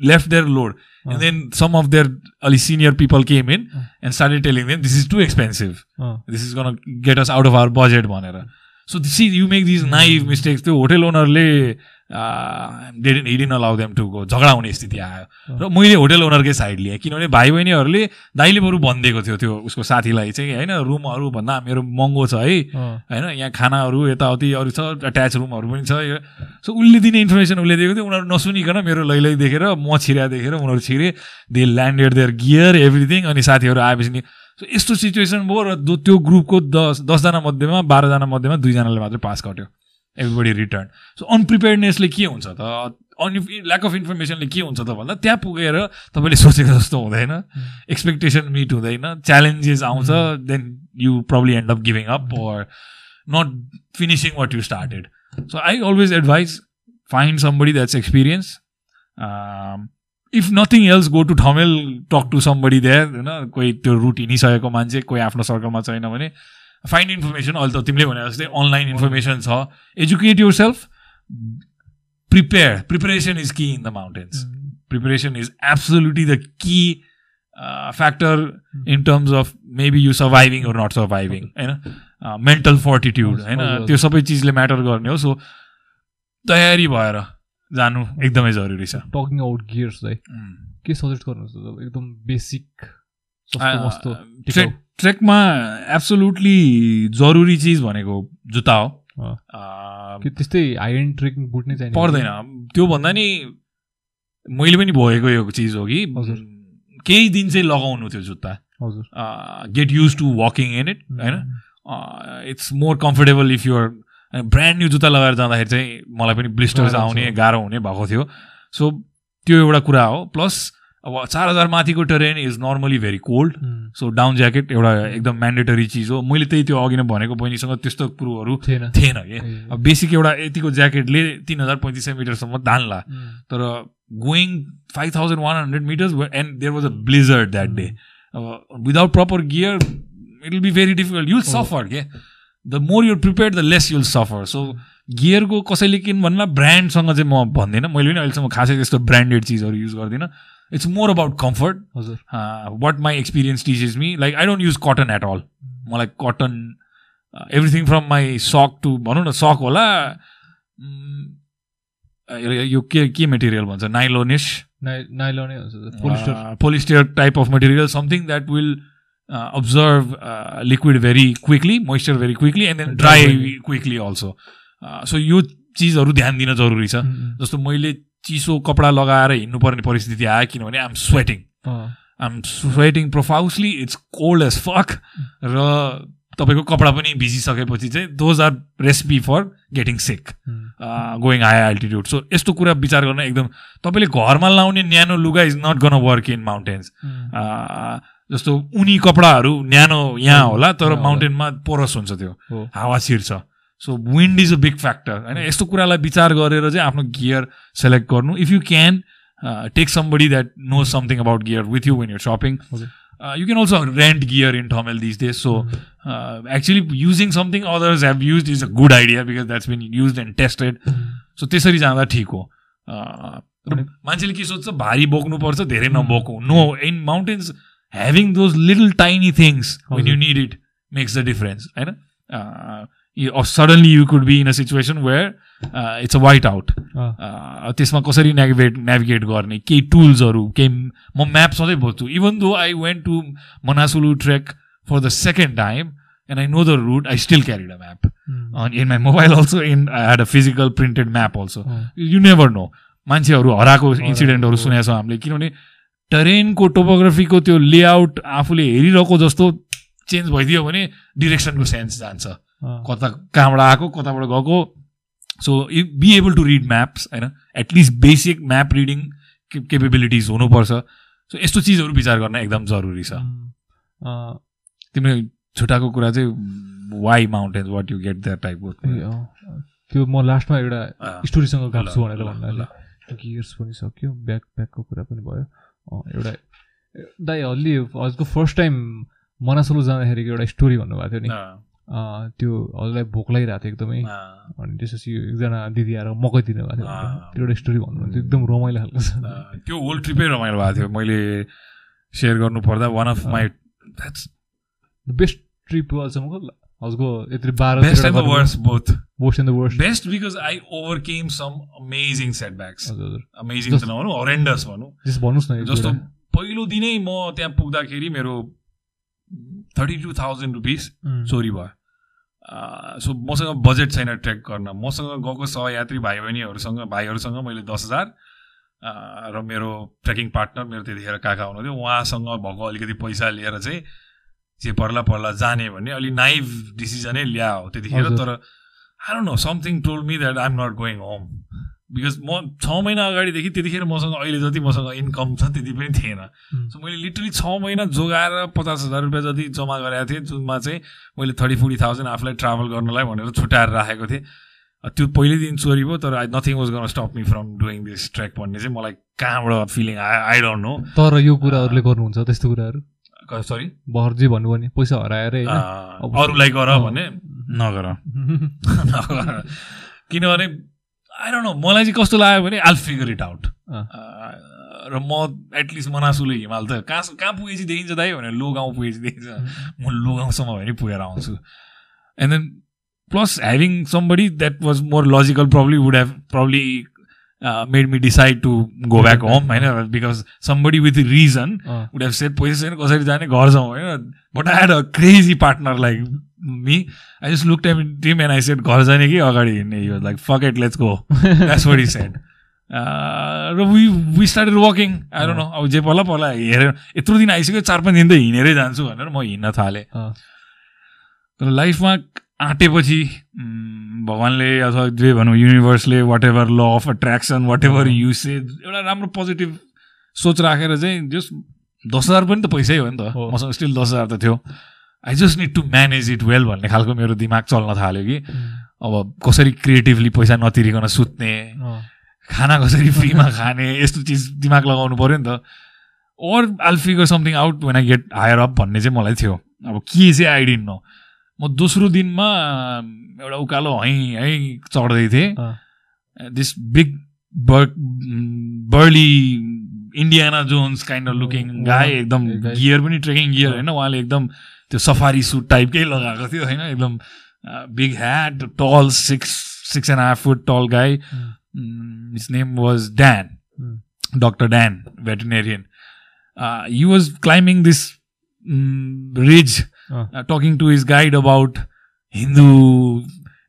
A: left their load and then some of their अलिक senior people came in and started telling them this is too expensive this is gonna get us out of our budget भनेर। So see you make these naive mistakes त्यो hotel ओनरले they didn't he didn't allow them to go झगडा हुने स्थिति आयो। र मैले hotel ओनरकै side लिएँ किनभने भाइ बहिनीहरूले दाइले बरु भनिदिएको थियो त्यो उसको साथीलाई चाहिँ होइन रुमहरू भन्दा मेरो महँगो छ है। होइन यहाँ खानाहरू यताउति अरू छ एट्याच रुमहरू पनि छ यो। सो उसले दिने इन्फर्मेसन उसले दिएको थियो उनीहरू नसुनिकन मेरो लैलै देखेर म छिरा देखेर उनीहरू छिरे। They landed their gear everything अनि साथीहरू आएपछि नि। सो यस्तो सिचुएसन भयो र त्यो ग्रुपको दस दसजना मध्येमा बाह्रजना मध्येमा दुईजनाले मात्रै पास गऱ्यो एभ्रीबडी रिटर्न सो अनप्रिपेयर्डनेसले के हुन्छ त? अनि ल्याक अफ इन्फर्मेसनले के हुन्छ त भन्दा त्यहाँ पुगेर तपाईँले सोचेको जस्तो हुँदैन एक्सपेक्टेसन मिट हुँदैन च्यालेन्जेस आउँछ then you probably end up giving up or not finishing what you started so I always advise find somebody that's experience if nothing else go to Thamel talk to somebody that होइन कोही त्यो root हिँडिसकेको मान्छे कोही आफ्नो सर्कलमा छैन भने find information अहिले त तिमीले भने जस्तै अनलाइन इन्फर्मेसन छ educate yourself prepare preparation is कि in the mountains preparation is absolutely the कि factor in terms of maybe you surviving or not surviving होइन मेन्टल फोर्टिट्युड होइन त्यो सबै चिजले म्याटर गर्ने हो सो तयारी भएर जानु एकदमै जरुरी छ
B: टकिङ आउट गियर्सलाई के सजेस्ट गर्नुहुन्छ एकदम बेसिक
A: ट्रेकमा एब्सोल्युटली जरुरी चिज भनेको जुत्ता हो।
B: त्यस्तै हाई एन्ड ट्रेकिङ बुट नै
A: पर्दैन। त्योभन्दा नि मैले पनि भोगेको यो चिज हो कि केही दिन चाहिँ लगाउनु त्यो जुत्ता।
B: हजुर।
A: Get used to walking in it होइन? It's more comfortable if you're brand new जुत्ता लगाएर जाँदाखेरि चाहिँ मलाई पनि ब्लिस्टर्स आउने गाह्रो हुने भएको थियो। सो त्यो एउटा कुरा हो। प्लस अब चार हजार माथिको terrain is normally very cold so down jacket एउटा एकदम म्यान्डेटरी चिज हो। मैले त्यही त्यो अघि नै भनेको बहिनीसँग त्यस्तो कुरोहरू थिएन। थिएन कि अब बेसिक एउटा यतिको ज्याकेटले तिन हजार पैँतिस सय मिटरसम्म धान्ला तर going five thousand one hundred meters and there was a blizzard that day अब without proper gear it will be very difficult you'll suffer के the more you're prepare the less you'll suffer so गियरको कसैले किन भन्ला? ब्रान्डसँग चाहिँ म भन्दिनँ। मैले पनि अहिलेसम्म खासै त्यस्तो ब्रान्डेड चिजहरू युज गर्दिनँ। इट्स मोर अबाउट कम्फर्ट
B: हजुर
A: what my experience teaches me like I don't use cotton at all मलाई cotton everything from my sock to भनौँ न सक होला यो के के मेटेरियल भन्छ nylon is polyester type of material something that will absorb liquid very quickly moisture very quickly and then dry quickly also so यो चिजहरू ध्यान दिन जरुरी छ जस्तो मैले चिसो कपडा लगाएर हिँड्नुपर्ने परिस्थिति आयो किनभने I'm sweating I'm sweating profusely it's cold as fuck र तपाईँको कपडा पनि भिजिसकेपछि चाहिँ those are recipe for getting sick going high altitude so यस्तो कुरा विचार गर्न एकदम तपाईँले घरमा लाउने न्यानो लुगा is not gonna work in mountains जस्तो उनी कपडाहरू न्यानो यहाँ होला तर माउन्टेनमा पोरस हुन्छ त्यो। हावा छिर्छ so wind is a big factor होइन यस्तो कुरालाई विचार गरेर चाहिँ आफ्नो गियर सेलेक्ट गर्नु if you can take somebody that know something about gear with you when you're shopping you can also rent gear in Thamel these days so actually using something others have used is a good idea because that's been used and tested so त्यसरी जाँदा ठिक हो. मान्छेले के सोध्छ? भारी बोक्नुपर्छ धेरै नबोकौँ. No in mountains having those little tiny things when you need it makes the difference होइन? Suddenly you could be in a situation where it's a white out त्यसमा कसरी नेभिगेट नेभिगेट गर्ने? केही टुल्सहरू केही म म्याप सधैँ बोल्छु even though I went to Manaslu trek for the second time and I know the route I still carried a map in my mobile also in I had a physical printed map also you never know मान्छेहरू हराएको इन्सिडेन्टहरू सुनेको छौँ हामीले। किनभने ट्रेनको टोपोग्राफीको त्यो layout आफूले हेरिरहेको जस्तो चेन्ज भइदियो भने डिरेक्सनको सेन्स जान्छ। कता कहाँबाट आएको कताबाट गएको। So be able to read maps होइन? At least basic map reading capabilities हुनुपर्छ। सो यस्तो चिजहरू विचार गर्न एकदम जरुरी छ। तिमीले छुट्टाको कुरा चाहिँ why mountains what you get that टाइपको
B: त्यो म लास्टमा एउटा स्टोरीसँग गाप्छु भनेर भन्नाले। गियर्स पनि सक्यो ब्याक ब्याकको कुरा पनि भयो। एउटा दाइ अलि हजुरको फर्स्ट टाइम मनासोलो जाँदाखेरिको एउटा स्टोरी भन्नुभएको थियो नि। त्यो हजुरलाई भोक लागिरहेको थियो एकदमै। अनि त्यसपछि एकजना दिदी आएर मकै दिनुभएको थियो। त्यो एउटा स्टोरी भन्नुहुन्थ्यो एकदम रमाइलो खालको छ।
A: त्यो होल ट्रिपै रमाइलो भएको थियो। मैले सेयर गर्नु पर्दा one of my that's
B: best trip अहिलेसम्मको हजुरको यत्रो बाह्र
A: best and the
B: worst both worst and
A: the worst best because I overcame some
B: amazing setbacks
A: amazing त नभनौँ हरेन्डस भनौँ।
B: जस्तो भन्नुहोस् न
A: जस्तो। पहिलो दिनै म त्यहाँ पुग्दाखेरि मेरो थर्टी टू थाउजन्ड रुपिस चोरी भयो। सो मसँग बजेट छैन ट्रेक गर्न। मसँग गएको सहयात्री भाइ बहिनीहरूसँग भाइहरूसँग मैले दस हजार र मेरो ट्रेकिङ पार्टनर मेरो त्यतिखेर काका हुनुहुन्थ्यो उहाँसँग भएको अलिकति पैसा लिएर चाहिँ जे पर्ला पर्ला जाने भन्ने अलि नाइभ डिसिजनै ल्या हो त्यतिखेर। तर I know something told me that I'm not going home because म छ महिना अगाडिदेखि त्यतिखेर मसँग अहिले जति मसँग इन्कम छ त्यति पनि थिएन। सो मैले लिटरली छ महिना जोगाएर पचास हजार रुपियाँ जति जम्मा गरेको थिएँ जुनमा चाहिँ मैले थर्टी फोर्टी थाउजन्ड आफूलाई ट्राभल गर्नलाई भनेर छुट्याएर राखेको थिएँ। त्यो पहिलो दिन चोरी भयो तर I nothing was gonna stop me from doing this track भन्ने चाहिँ मलाई कहाँबाट फिलिङ आयो आई डोन्ट नो
B: तर यो कुराहरूले गर्नुहुन्छ त्यस्तो कुराहरू?
A: सरी
B: भर जे भन्नुभयो नि पैसा हराएर
A: अरूलाई गर भने? *laughs* नगर। *laughs* नगर। किनभने आई डोन्ट नो मलाई चाहिँ कस्तो लाग्यो भने आल फिगर इट आउट। र म एटलिस्ट मनासुले हिमाल त कहाँ कहाँ पुगेपछि देखिन्छ दाइ भने लो गाउँ पुगेपछि देखिन्छ। म लो गाउँसम्म भने पुगेर आउँछु। And then plus having somebody that was more logical probably would have probably made me decide to go back home होइन because somebody with
B: reason
A: would have said पैसा छैन कसरी जाने घर जाउँ होइन। But I had a crazy partner like me I just look time team and I said घर जाने कि अगाडि हिँड्ने यो like fuck it let's go that's what is said र we we started I don't know अब जे पर्ला पर्ला हेरेर यत्रो दिन आइसक्यो चार पाँच दिन त हिँडेरै जान्छु भनेर म हिँड्न थालेँ तर लाइफमा आँटेपछि भगवान्ले अथवा जे भनौँ युनिभर्सले whatever law of attraction whatever usage एउटा राम्रो पोजिटिभ सोच राखेर चाहिँ जस दस हजार पनि त पैसै हो नि त। मसँग स्टिल दस हजार त थियो। I just need to manage it well भन्ने खालको मेरो दिमाग चल्न थाल्यो कि। अब कसरी क्रिएटिभली पैसा नतिरिकन सुत्ने खाना कसरी फ्रीमा खाने यस्तो चिज दिमाग लगाउनु पऱ्यो नि त। Or I'll figure something out when I get higher up भन्ने चाहिँ मलाई थियो। अब के चाहिँ आइडिन नो म दोस्रो दिनमा एउटा उकालो है है चढ्दै थिएँ। This big burly Indiana Jones kind of looking guy एकदम. गियर पनि ट्रेकिङ गियर होइन उहाँले एकदम त्यो सफारी सुट टाइपकै लगाएको थियो होइन? एकदम big hat tall six six and half foot
B: tall
A: guy his name was
B: Dan.
A: Doctor Dan veterinarian he was climbing this ridge
B: uh,
A: uh, talking to his guide about Hindu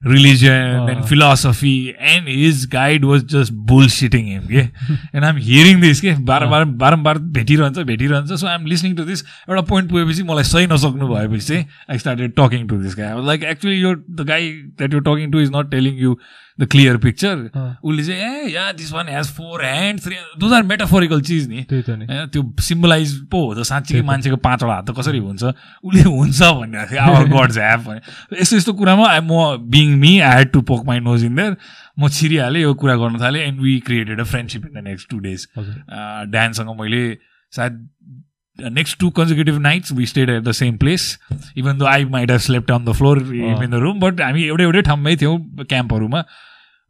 A: religion and
B: Uh.
A: philosophy, and his guide was just bullshitting him. Yeah? *laughs* and I'm hearing this. के बारम्बार बारम्बार भेटिरहन्छ भेटिरहन्छ so I'm listening to this एउटा point पुगेपछि मलाई सही नसक्नु भएपछि चाहिँ I started talking to this guy like actually यो the guy that you talking to is not telling you the clear
B: picture
A: उसले चाहिँ ए yeah this one has four hand three those are metaphorical चिज नि। होइन त्यो symbolize पो हो त साँच्चीकै। मान्छेको पाँचवटा हात त कसरी हुन्छ? उसले हुन्छ भन्ने थियो। आवर गड्स ह्याप भने यस्तो यस्तो कुरामा आई म being me I had to poke my nose in there म छिरिहालेँ यो कुरा गर्न थालेँ and we created a friendship in the next two days
B: हजुर।
A: ड्यानसँग मैले सायद next two consecutive nights we stayed at the same place even though I might have slept on the floor in the room but हामी एउटै एउटै ठाउँमै थियौँ क्याम्पहरूमा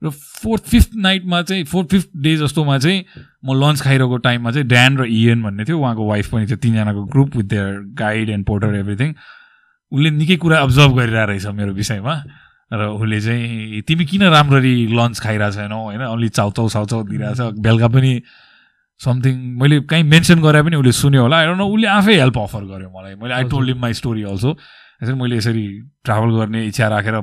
A: र फोर्थ फिफ्थ नाइटमा चाहिँ फोर्थ फिफ्थ डे जस्तोमा चाहिँ म लन्च खाइरहेको टाइममा चाहिँ ड्यान र इएन भन्ने थियो। उहाँको वाइफ पनि थियो। तिनजनाको group with their guide and porter everything उसले निकै कुरा अब्जर्भ गरिरहेको रहेछ मेरो विषयमा। र उसले चाहिँ तिमी किन राम्ररी लन्च खाइरहेको छैनौ? होइन अलि चाउचाउ साउचाउ दिइरहेछ बेलुका पनि समथिङ मैले कहीँ मेन्सन गरे पनि उसले सुन्यो होला। नो उसले आफै हेल्प अफर गर्यो मलाई। मैले I told him my story also यसरी मैले यसरी ट्राभल गर्ने इच्छा राखेर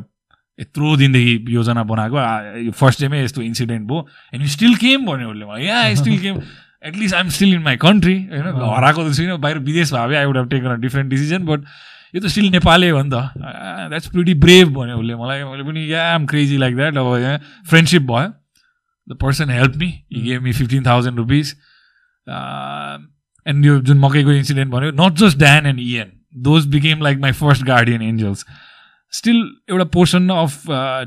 A: यत्रो दिनदेखि योजना बनाएको फर्स्ट डेमै यस्तो इन्सिडेन्ट भयो एन्ड यु स्टिल केम भन्यो उसले मलाई। Yeah still came at least I'm still in my country होइन। हराएको त छुइनँ बाहिर विदेश भए भए I would have taken a different decision but यो त स्टिल नेपालै हो नि त। द्याट्स प्रिटी ब्रेभ भन्यो उसले मलाई। मैले पनि yeah I'm crazy like that अब यहाँ फ्रेन्डसिप भयो। The person help me he gave me fifteen thousand rupees and यो जुन मकैको इन्सिडेन्ट भन्यो not just Dan and Ian those became like my first guardian angels still एउटा portion of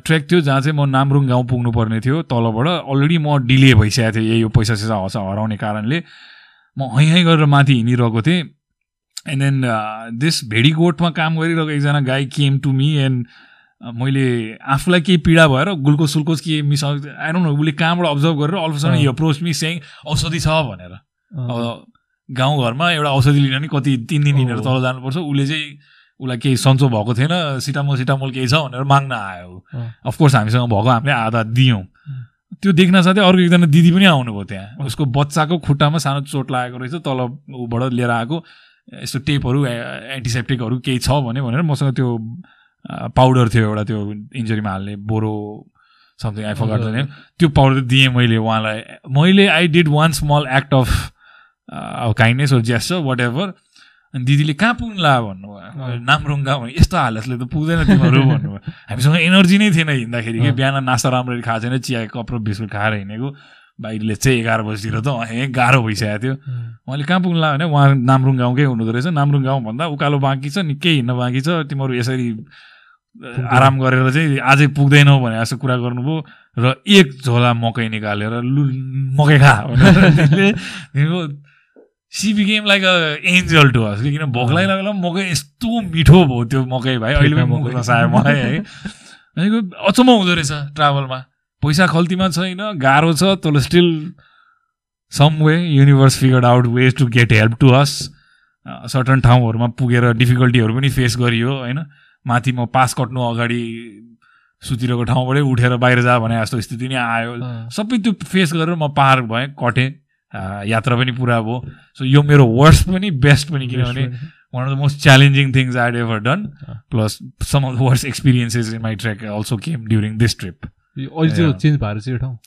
A: trek थियो जहाँ चाहिँ म नामरुङ गाउँ पुग्नु पर्ने थियो तलबाट। अलरेडी म डिले भइसकेको थिएँ यही यो पैसा सैसा हस हराउने कारणले। म हैँ हैँ गरेर माथि हिँडिरहेको थिएँ। एन्ड देन दिस भेडीगोठमा काम गरिरहेको एकजना गाई केम टु मी एन्ड मैले आफूलाई केही पीडा भएर ग्लुकोज सुल्कोज के मिस आई डोन्ट नो उसले कहाँबाट अब्जर्भ गरेर अल्फसन
B: अँ।
A: यो अप्रोच मी सेङ औषधि छ भनेर। गाउँघरमा एउटा औषधि लिन नि कति तिन दिन हिँडेर। तल जानुपर्छ। उसले चाहिँ उसलाई केही सन्चो भएको थिएन सिटामोल सिटामोल केही छ भनेर माग्न आयो। अफकोर्स हामीसँग भएको हामीले आधा दियौँ। त्यो देख्न साथै अर्को एकजना दिदी पनि आउनुभयो त्यहाँ। उसको बच्चाको खुट्टामा सानो चोट लागेको रहेछ तल ऊबाट लिएर आएको। यस्तो टेपहरू एन्टिसेप्टिकहरू केही छ भने भनेर मसँग त्यो पाउडर थियो एउटा त्यो इन्जरीमा हाल्ने बोरो समथिङ आई फर्गट। नेम त्यो पाउडर दिएँ मैले उहाँलाई। मैले I did one small act of kindness or gesture whatever अनि दिदीले कहाँ पुग्ला भन्नुभयो
B: अँ।
A: नामरुङ्गा भने यस्तो हालतले त पुग्दैन तिमीहरू भन्नुभयो हामीसँग एनर्जी नै थिएन हिँड्दाखेरि कि। बिहान नास्ता राम्ररी खाएको छैन चिया कप र बिस्कुट खाएर हिँडेको बाहिरले चाहिँ एघार बजीतिर त हे गाह्रो भइसकेको थियो उहाँले कहाँ पुग्ला भने उहाँ नामरुङ गाउँकै हुनुहुँदो रहेछ नामरुङ गाउँ भन्दा उकालो बाँकी छ निकै हिँड्न बाँकी छ तिमीहरू यसरी आराम गरेर चाहिँ अझै पुग्दैनौ भने जस्तो कुरा गर्नुभयो र एक झोला मकै निकालेर लु मकै खा भनेर she became like a angel to us किन भोक लागिरहेको मकै यस्तो मिठो भयो त्यो मकै भाइ। अहिले पनि मुख नसायो मलाई है। भनेको अचम्म हुँदो रहेछ ट्राभलमा पैसा खल्तीमा छैन गाह्रो छ तर still some way universe figured out ways to get help to us certain ठाउँहरूमा पुगेर डिफिकल्टीहरू पनि फेस गरियो होइन? माथि म पास कट्नु अगाडि सुतिरहेको ठाउँबाटै उठेर बाहिर जा भने जस्तो स्थिति नै आयो। सबै त्यो फेस गरेर म पार भएँ कटेँ। यात्रा पनि पुरा भयो सो यो मेरो वर्स्ट पनि बेस्ट पनि किनभने one of the most challenging things I'd ever done plus some of the worst experiences in my trek also came during this trip
B: अहिले. चेन्ज भएर चाहिँ ठाउँ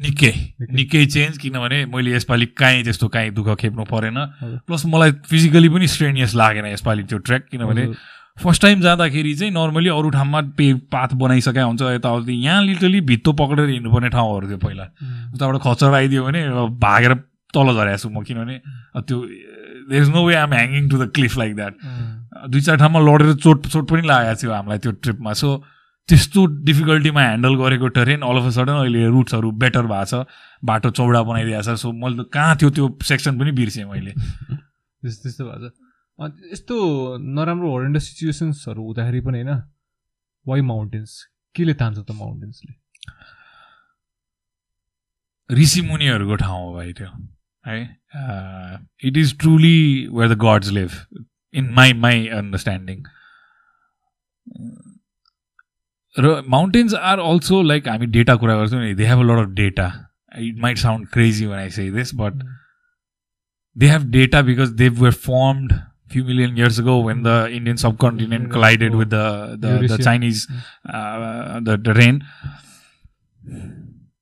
A: निकै
B: निकै।
A: चेन्ज किनभने मैले यसपालि काहीँ त्यस्तो काहीँ दुःख खेप्नु परेन। प्लस मलाई फिजिकली पनि स्ट्रेनियस लागेन यसपालि त्यो ट्रेक किनभने। फर्स्ट टाइम जाँदाखेरि चाहिँ नर्मली अरू ठाउँमा पे पाथ बनाइसकेका हुन्छ यताउति। यहाँ लिटरली भित्तो पक्रेर हिँड्नुपर्ने ठाउँहरू थियो पहिला। उताबाट खचर आइदियो भने भागेर तल झरेको छु म किनभने त्यो there is no way I'm hanging to the cliff like
B: that
A: दुई चार ठाउँमा लडेर चोट चोट पनि लागेको थियो हामीलाई त्यो ट्रिपमा सो त्यस्तो डिफिकल्टीमा ह्यान्डल गरेको terrain all of a sudden अहिले रुट्सहरू बेटर भएको छ। बाटो चौडा बनाइदिएको छ। सो मैले त कहाँ थियो त्यो सेक्सन पनि बिर्सेँ मैले।
B: त्यस्तो त्यस्तो भएको छ। यस्तो नराम्रो हरेन्डस सिचुएसन्सहरू हुँदाखेरि पनि होइन वाइ माउन्टेन्स केले तान्छ त माउन्टेन्सले
A: ऋषि मुनिहरूको ठाउँ हो भाइ त्यो है? It is truly where the gods live in my my understanding र माउन्टेन्स आर अल्सो लाइक हामी डेटा कुरा गर्छौँ नि they have a lot of data it might sound crazy when I say this but they have data because they were formed few million years ago when the Indian subcontinent
B: Yeah.
A: collided
B: Oh.
A: with the the, the
B: Eurasian.
A: Chinese uh, the, the rain.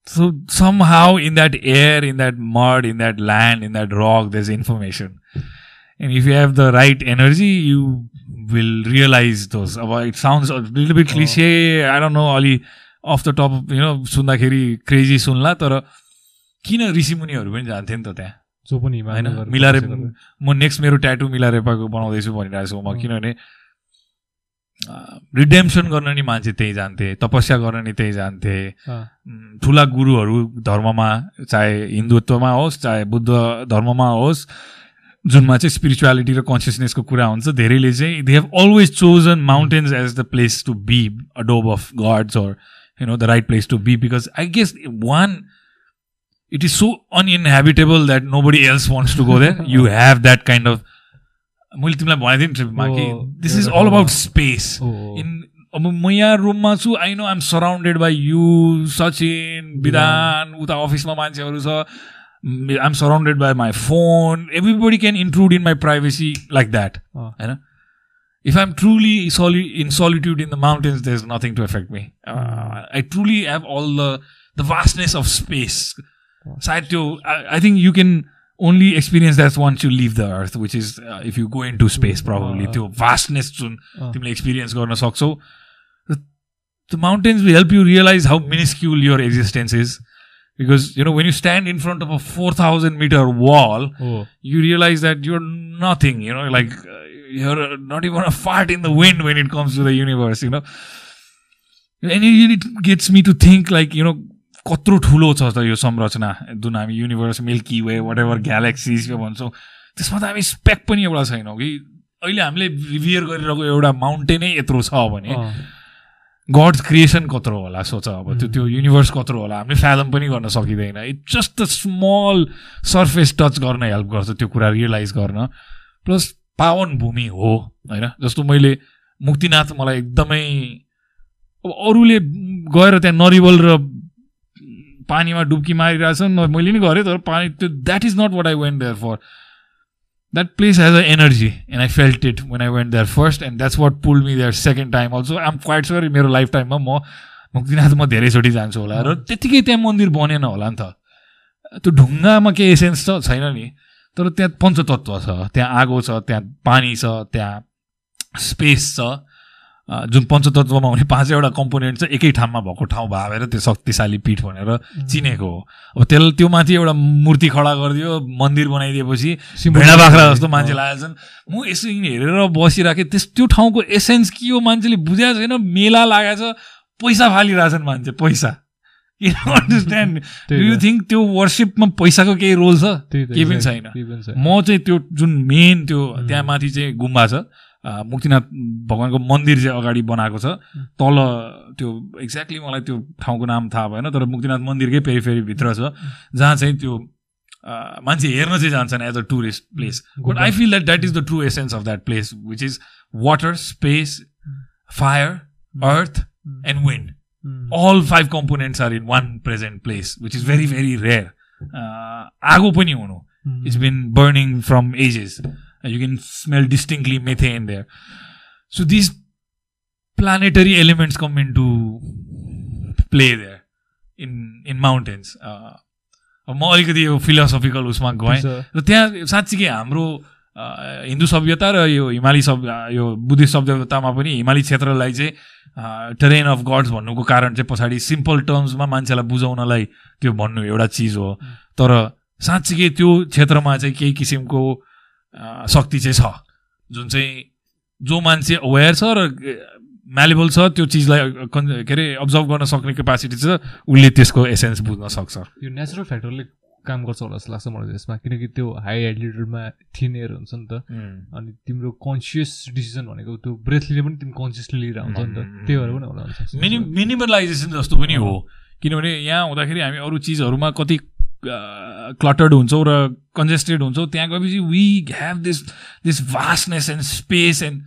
A: So somehow in that air, in that mud, in that land, in that rock, there's information. And if you have the right energy, you will realize those. About it sounds a little bit
B: Oh.
A: cliche. I don't know. Ali off the top, of, you know, सुन्दाखेरि crazy सुन्ला तर किन ऋषिमुनिहरू पनि जान्थे नि त त्यहाँ
B: जो पनि
A: होइन?
B: गयो।
A: म नेक्स्ट मेरो ट्याटु मिलारेपाको बनाउँदैछु भनिरहेको छु म। किनभने रिडेम्सन गर्न नि मान्छे त्यही जान्थे तपस्या गर्न नि त्यही जान्थे। ठुला गुरुहरू धर्ममा चाहे हिन्दुत्वमा होस् चाहे बुद्ध धर्ममा होस् जुनमा चाहिँ स्पिरिचुअलिटी र कन्सियसनेसको कुरा हुन्छ। धेरैले चाहिँ they have always chosen mountains as the place to be a Dob of gods or you know the right place to be because i guess one it is so uninhabitable that nobody else wants to go there you have that kind of मैले तिमीलाई भनेको थिएँ नि ट्रिपमा कि
B: Oh,
A: this is
B: एउटा
A: all about
B: ठाउँमा।
A: Space
B: oh, oh,
A: in अब म यहाँ रुममा छु I know I'm surrounded by you Sachin Bidhan उता अफिसमा मान्छेहरू छ I'm surrounded by my phone everybody can include in my privacy like that
B: अँ,
A: होइन if I'm truly soli- in solitude in the mountains, there's nothing to affect me. Uh, I truly have all the the vastness of space. Side to, I, I think you can only experience that once you leave the earth, which is uh, if you go into space, probably.
B: Uh,
A: त्यो vastness जुन
B: अँ,
A: तिमीले experience गर्न सक्छौ The- the mountains will help you realize how minuscule your existence is. Because, you know, when you stand in front of a 4,000 meter wall,
B: oh,
A: you realize that you're nothing, you know, like uh, you're uh, not even a fart in the wind when it comes to the universe, you know. And it, it gets me to think like, you know, कत्रो ठुलो छ त यो संरचना जुन हामी universe Milky Way whatever galaxies यो भन्छौँ। त्यसमा त हामी स्पेक पनि एउटा छैनौँ कि। अहिले हामीले रिभियर गरिरहेको एउटा माउन्टेनै यत्रो छ भने
B: अँ,
A: गड्स क्रिएसन कत्रो होला सोच अब। त्यो त्यो युनिभर्स कत्रो होला। हामीले फ्यादम पनि गर्न सकिँदैन। It just the small surface touch गर्न हेल्प गर्छ त्यो कुरा रियलाइज गर्न। प्लस पावन भूमि हो होइन? जस्तो मैले मुक्तिनाथ मलाई एकदमै अब अरूले गएर त्यहाँ नरिवल र पानीमा डुब्की मारिरहेछन्। मैले नि गरेँ तर पानी त्यो that is not what I went there for that place has a energy and I felt it when I went there first and that's what pull me there second time also I am quite sure मेरो life टाइममा म मुक्तिनाथ म धेरैचोटि जान्छु होला र त्यत्तिकै त्यहाँ मन्दिर बनेन होला नि त। त्यो ढुङ्गामा केही एसेन्स त छैन नि तर त्यहाँ पञ्चतत्व छ त्यहाँ आगो छ त्यहाँ पानी छ त्यहाँ स्पेस छ। जुन पञ्चतत्वमा हुने पाँचवटा कम्पोनेन्ट चाहिँ एकै ठाउँमा भएको ठाउँ भावेर त्यो शक्तिशाली पीठ भनेर चिनेको हो। अब त्यसलाई त्यो माथि एउटा मूर्ति खडा गरिदियो मन्दिर बनाइदिएपछि भेडा बाख्रा जस्तो मान्छे लागेछन्। म यसो हेरेर बसिराखेँ त्यस त्यो ठाउँको एसेन्स के हो मान्छेले बुझाएको छैन। मेला लागेको छ पैसा फालिरहेछन् मान्छे पैसा। अन्डरस्ट्यान्ड यु थिङ्क त्यो वर्सिपमा पैसाको केही रोल छ? केही पनि छैन। म चाहिँ त्यो जुन मेन त्यो त्यहाँ माथि चाहिँ गुम्बा छ। मुक्तिनाथ भगवान्को मन्दिर चाहिँ अगाडि बनाएको छ। तल त्यो एक्ज्याक्टली मलाई त्यो ठाउँको नाम थाहा भएन तर मुक्तिनाथ मन्दिरकै फेरि भित्र छ जहाँ चाहिँ त्यो मान्छे हेर्न चाहिँ जान्छन् as a tourist place but I feel that that is the true essence of that place which is water space fire earth and wind all five components are in one present place which is very very rare आगो पनि हुनु। It's been burning from ages you can smell distinctly methane there. So these planetary elements come into play there in in mountains. Uh, म अलिकति यो philosophical उसमा गएँ र त्यहाँ साँच्चीकै हाम्रो हिन्दू सभ्यता र यो हिमाली सभ्य यो बुद्धिस्ट सभ्यतामा पनि हिमाली क्षेत्रलाई चाहिँ टेरेन अफ गड्स भन्नुको कारण चाहिँ पछाडि सिम्पल टर्म्समा मान्छेलाई बुझाउनलाई त्यो भन्नु एउटा चिज हो तर साँच्चीकै त्यो क्षेत्रमा चाहिँ केही किसिमको शक्ति चाहिँ छ। जुन चाहिँ जो मान्छे अवेर छ र म्यालेबल छ त्यो चिजलाई के अरे अब्जर्भ गर्न सक्ने केपासिटी छ उसले त्यसको एसेन्स बुझ्न सक्छ।
B: यो नेचुरल फ्याक्टरले काम गर्छ होला जस्तो लाग्छ मलाई त्यसमा किनकि त्यो हाई एल्टिट्युडमा थिनेर हुन्छ नि त। अनि तिम्रो कन्सियस डिसिजन भनेको त्यो ब्रेथले पनि तिमी कन्सियसली लिएर हुन्छ नि त। त्यही भएर पनि होला
A: मिनि मिनिमलाइजेसन जस्तो पनि हो। किनभने यहाँ हुँदाखेरि हामी अरू चिजहरूमा कति क्लटर्ड हुन्छौँ र कन्जेस्टेड हुन्छौँ त्यहाँ गएपछि we have this this vastness and space and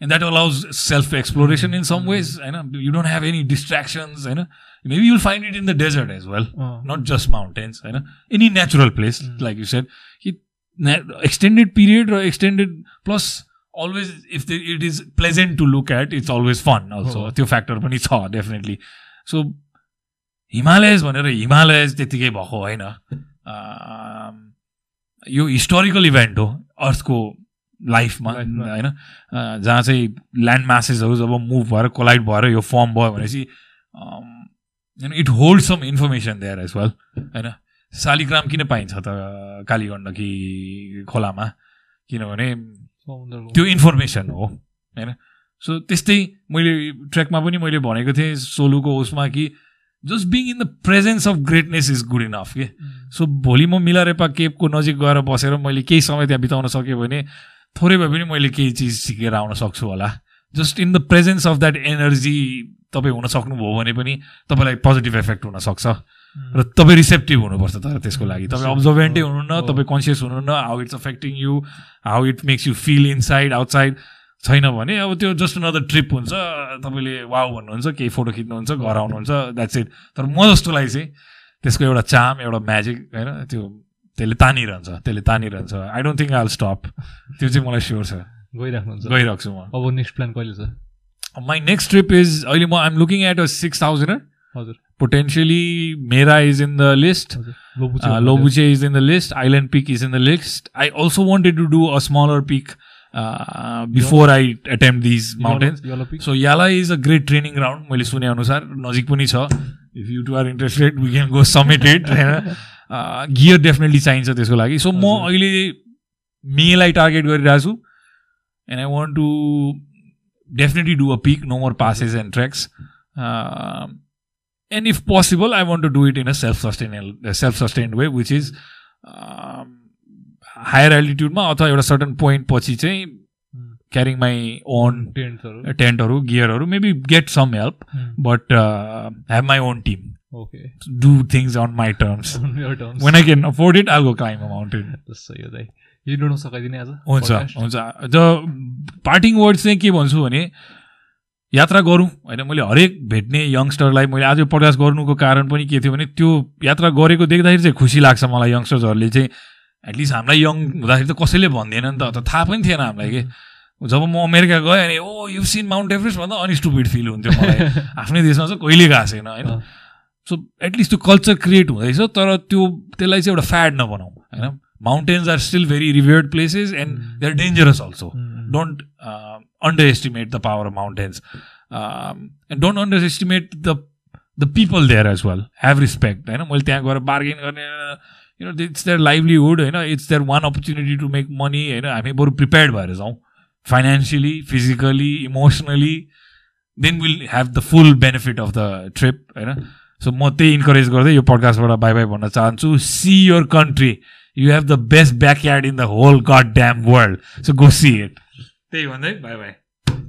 A: and that allows self exploration in some ways होइन you don't have any distractions होइन maybe you'll find it in the desert as well not just mountains होइन any natural place like you said कि extended period र extended plus always if it is pleasant to look at it's always fun also त्यो factor पनि छ definitely so Himalayas भनेर Himalayas त्यत्तिकै भएको होइन। यो हिस्टोरिकल इभेन्ट हो अर्थको लाइफमा होइन? जहाँ चाहिँ ल्यान्ड मासेसहरू जब मुभ भएर कोलाइड भएर यो फर्म भयो भनेपछि it hold some information there as well होइन? शालिग्राम किन पाइन्छ त कालीगण्डकी खोलामा? किनभने त्यो इन्फर्मेसन हो होइन? सो त्यस्तै मैले ट्रेकमा पनि मैले भनेको थिएँ सोलुको उसमा कि just being in the presence of greatness is good enough के सो भोलि म मिलारेपा केपको नजिक गएर बसेर मैले केही समय त्यहाँ बिताउन सक्यो भने थोरै भए पनि मैले केही चिज सिकेर आउन सक्छु होला। Just in the presence of that energy तपाईँ हुन सक्नुभयो भने पनि तपाईँलाई पोजिटिभ इफेक्ट हुनसक्छ र तपाईँ रिसेप्टिभ हुनुपर्छ तर त्यसको लागि। तपाईँ अब्जर्भेन्टै हुनुहुन्न तपाईँ कन्सियस हुनुहुन्न how it's affecting you how it makes you feel inside outside छैन भने अब त्यो जस्ट अनदर ट्रिप हुन्छ तपाईँले वाउ भन्नुहुन्छ केही फोटो खिच्नुहुन्छ घर आउनुहुन्छ द्याट्स इट तर म जस्तोलाई चाहिँ त्यसको एउटा चाम एउटा म्याजिक होइन त्यो त्यसले तानिरहन्छ त्यसले तानिरहन्छ। I don't think I'll stop त्यो चाहिँ मलाई स्योर छ।
B: गइराख्नुहुन्छ।
A: गइरहेको छु म।
B: अब नेक्स्ट प्लान कहिले छ?
A: माई नेक्स्ट ट्रिप इज अहिले म I'm looking at a six thousand
B: हजुर।
A: Potentially Mera is in the list Lobuche is in the list Island Peak is in the list I also wanted to do a smaller peak before I attempt these mountains so Yala is a great training ground मैले सुने अनुसार नजिक पनि छ if you too are interested we can go summited होइन gear definitely चाहिन्छ त्यसको लागि सो म अहिले मेलाई टार्गेट गरिरहेको छु and I want to definitely do a peak no more passes and treks and if possible I want to do it in a self sustainable self sustained way which is higher एल्टिट्युडमा अथवा एउटा certain point पछि चाहिँ carrying my own
B: टेन्टहरू
A: टेन्टहरू गियरहरू maybe get some help but have my own team
B: okay
A: do things on my terms when I can afford it I'll go climb a mountain
B: सही हो दाइ हिँड्नु सकाइदिने आज
A: हुन्छ
B: podcast?
A: हुन्छ. द पार्टिङ वर्ड चाहिँ के भन्छु भने यात्रा गरौँ। होइन मैले हरेक भेट्ने यङ्स्टरलाई मैले आज यो प्रयास गर्नुको कारण पनि के थियो भने त्यो यात्रा गरेको देख्दाखेरि चाहिँ खुसी लाग्छ मलाई यङ्स्टर्सहरूले चाहिँ। एटलिस्ट हामीलाई यङ हुँदाखेरि त कसैले भन्दैन नि त त थाहा पनि थिएन हामीलाई कि जब म अमेरिका गएँ अनि oh you seen Mount Everest भन्दा अनस्टुपिड फिल हुन्थ्यो मलाई। *laughs* आफ्नै देशमा चाहिँ कहिले गएको छैन होइन। सो एटलिस्ट त्यो कल्चर क्रिएट हुँदैछ तर त्यो त्यसलाई चाहिँ एउटा फ्याड नबनाऊ होइन? Mountains are still very revered places and they are dangerous
B: also
A: don't uh, underestimate the power of mountains. Um, and don't underestimate the the people there as well. Have respect होइन? मैले त्यहाँ गएर bargain गर्ने you know it's their livelihood होइन it's their one opportunity to make money होइन हामी बरु prepared भएर जाउँ। Financially physically emotionally then will have the full benefit of the trip होइन सो म त्यही इन्करेज गर्दै यो पडकास्टबाट बाई बाई भन्न चाहन्छु। See your country you have the best backyard in the whole god damn world so go see it त्यही भन्दै by by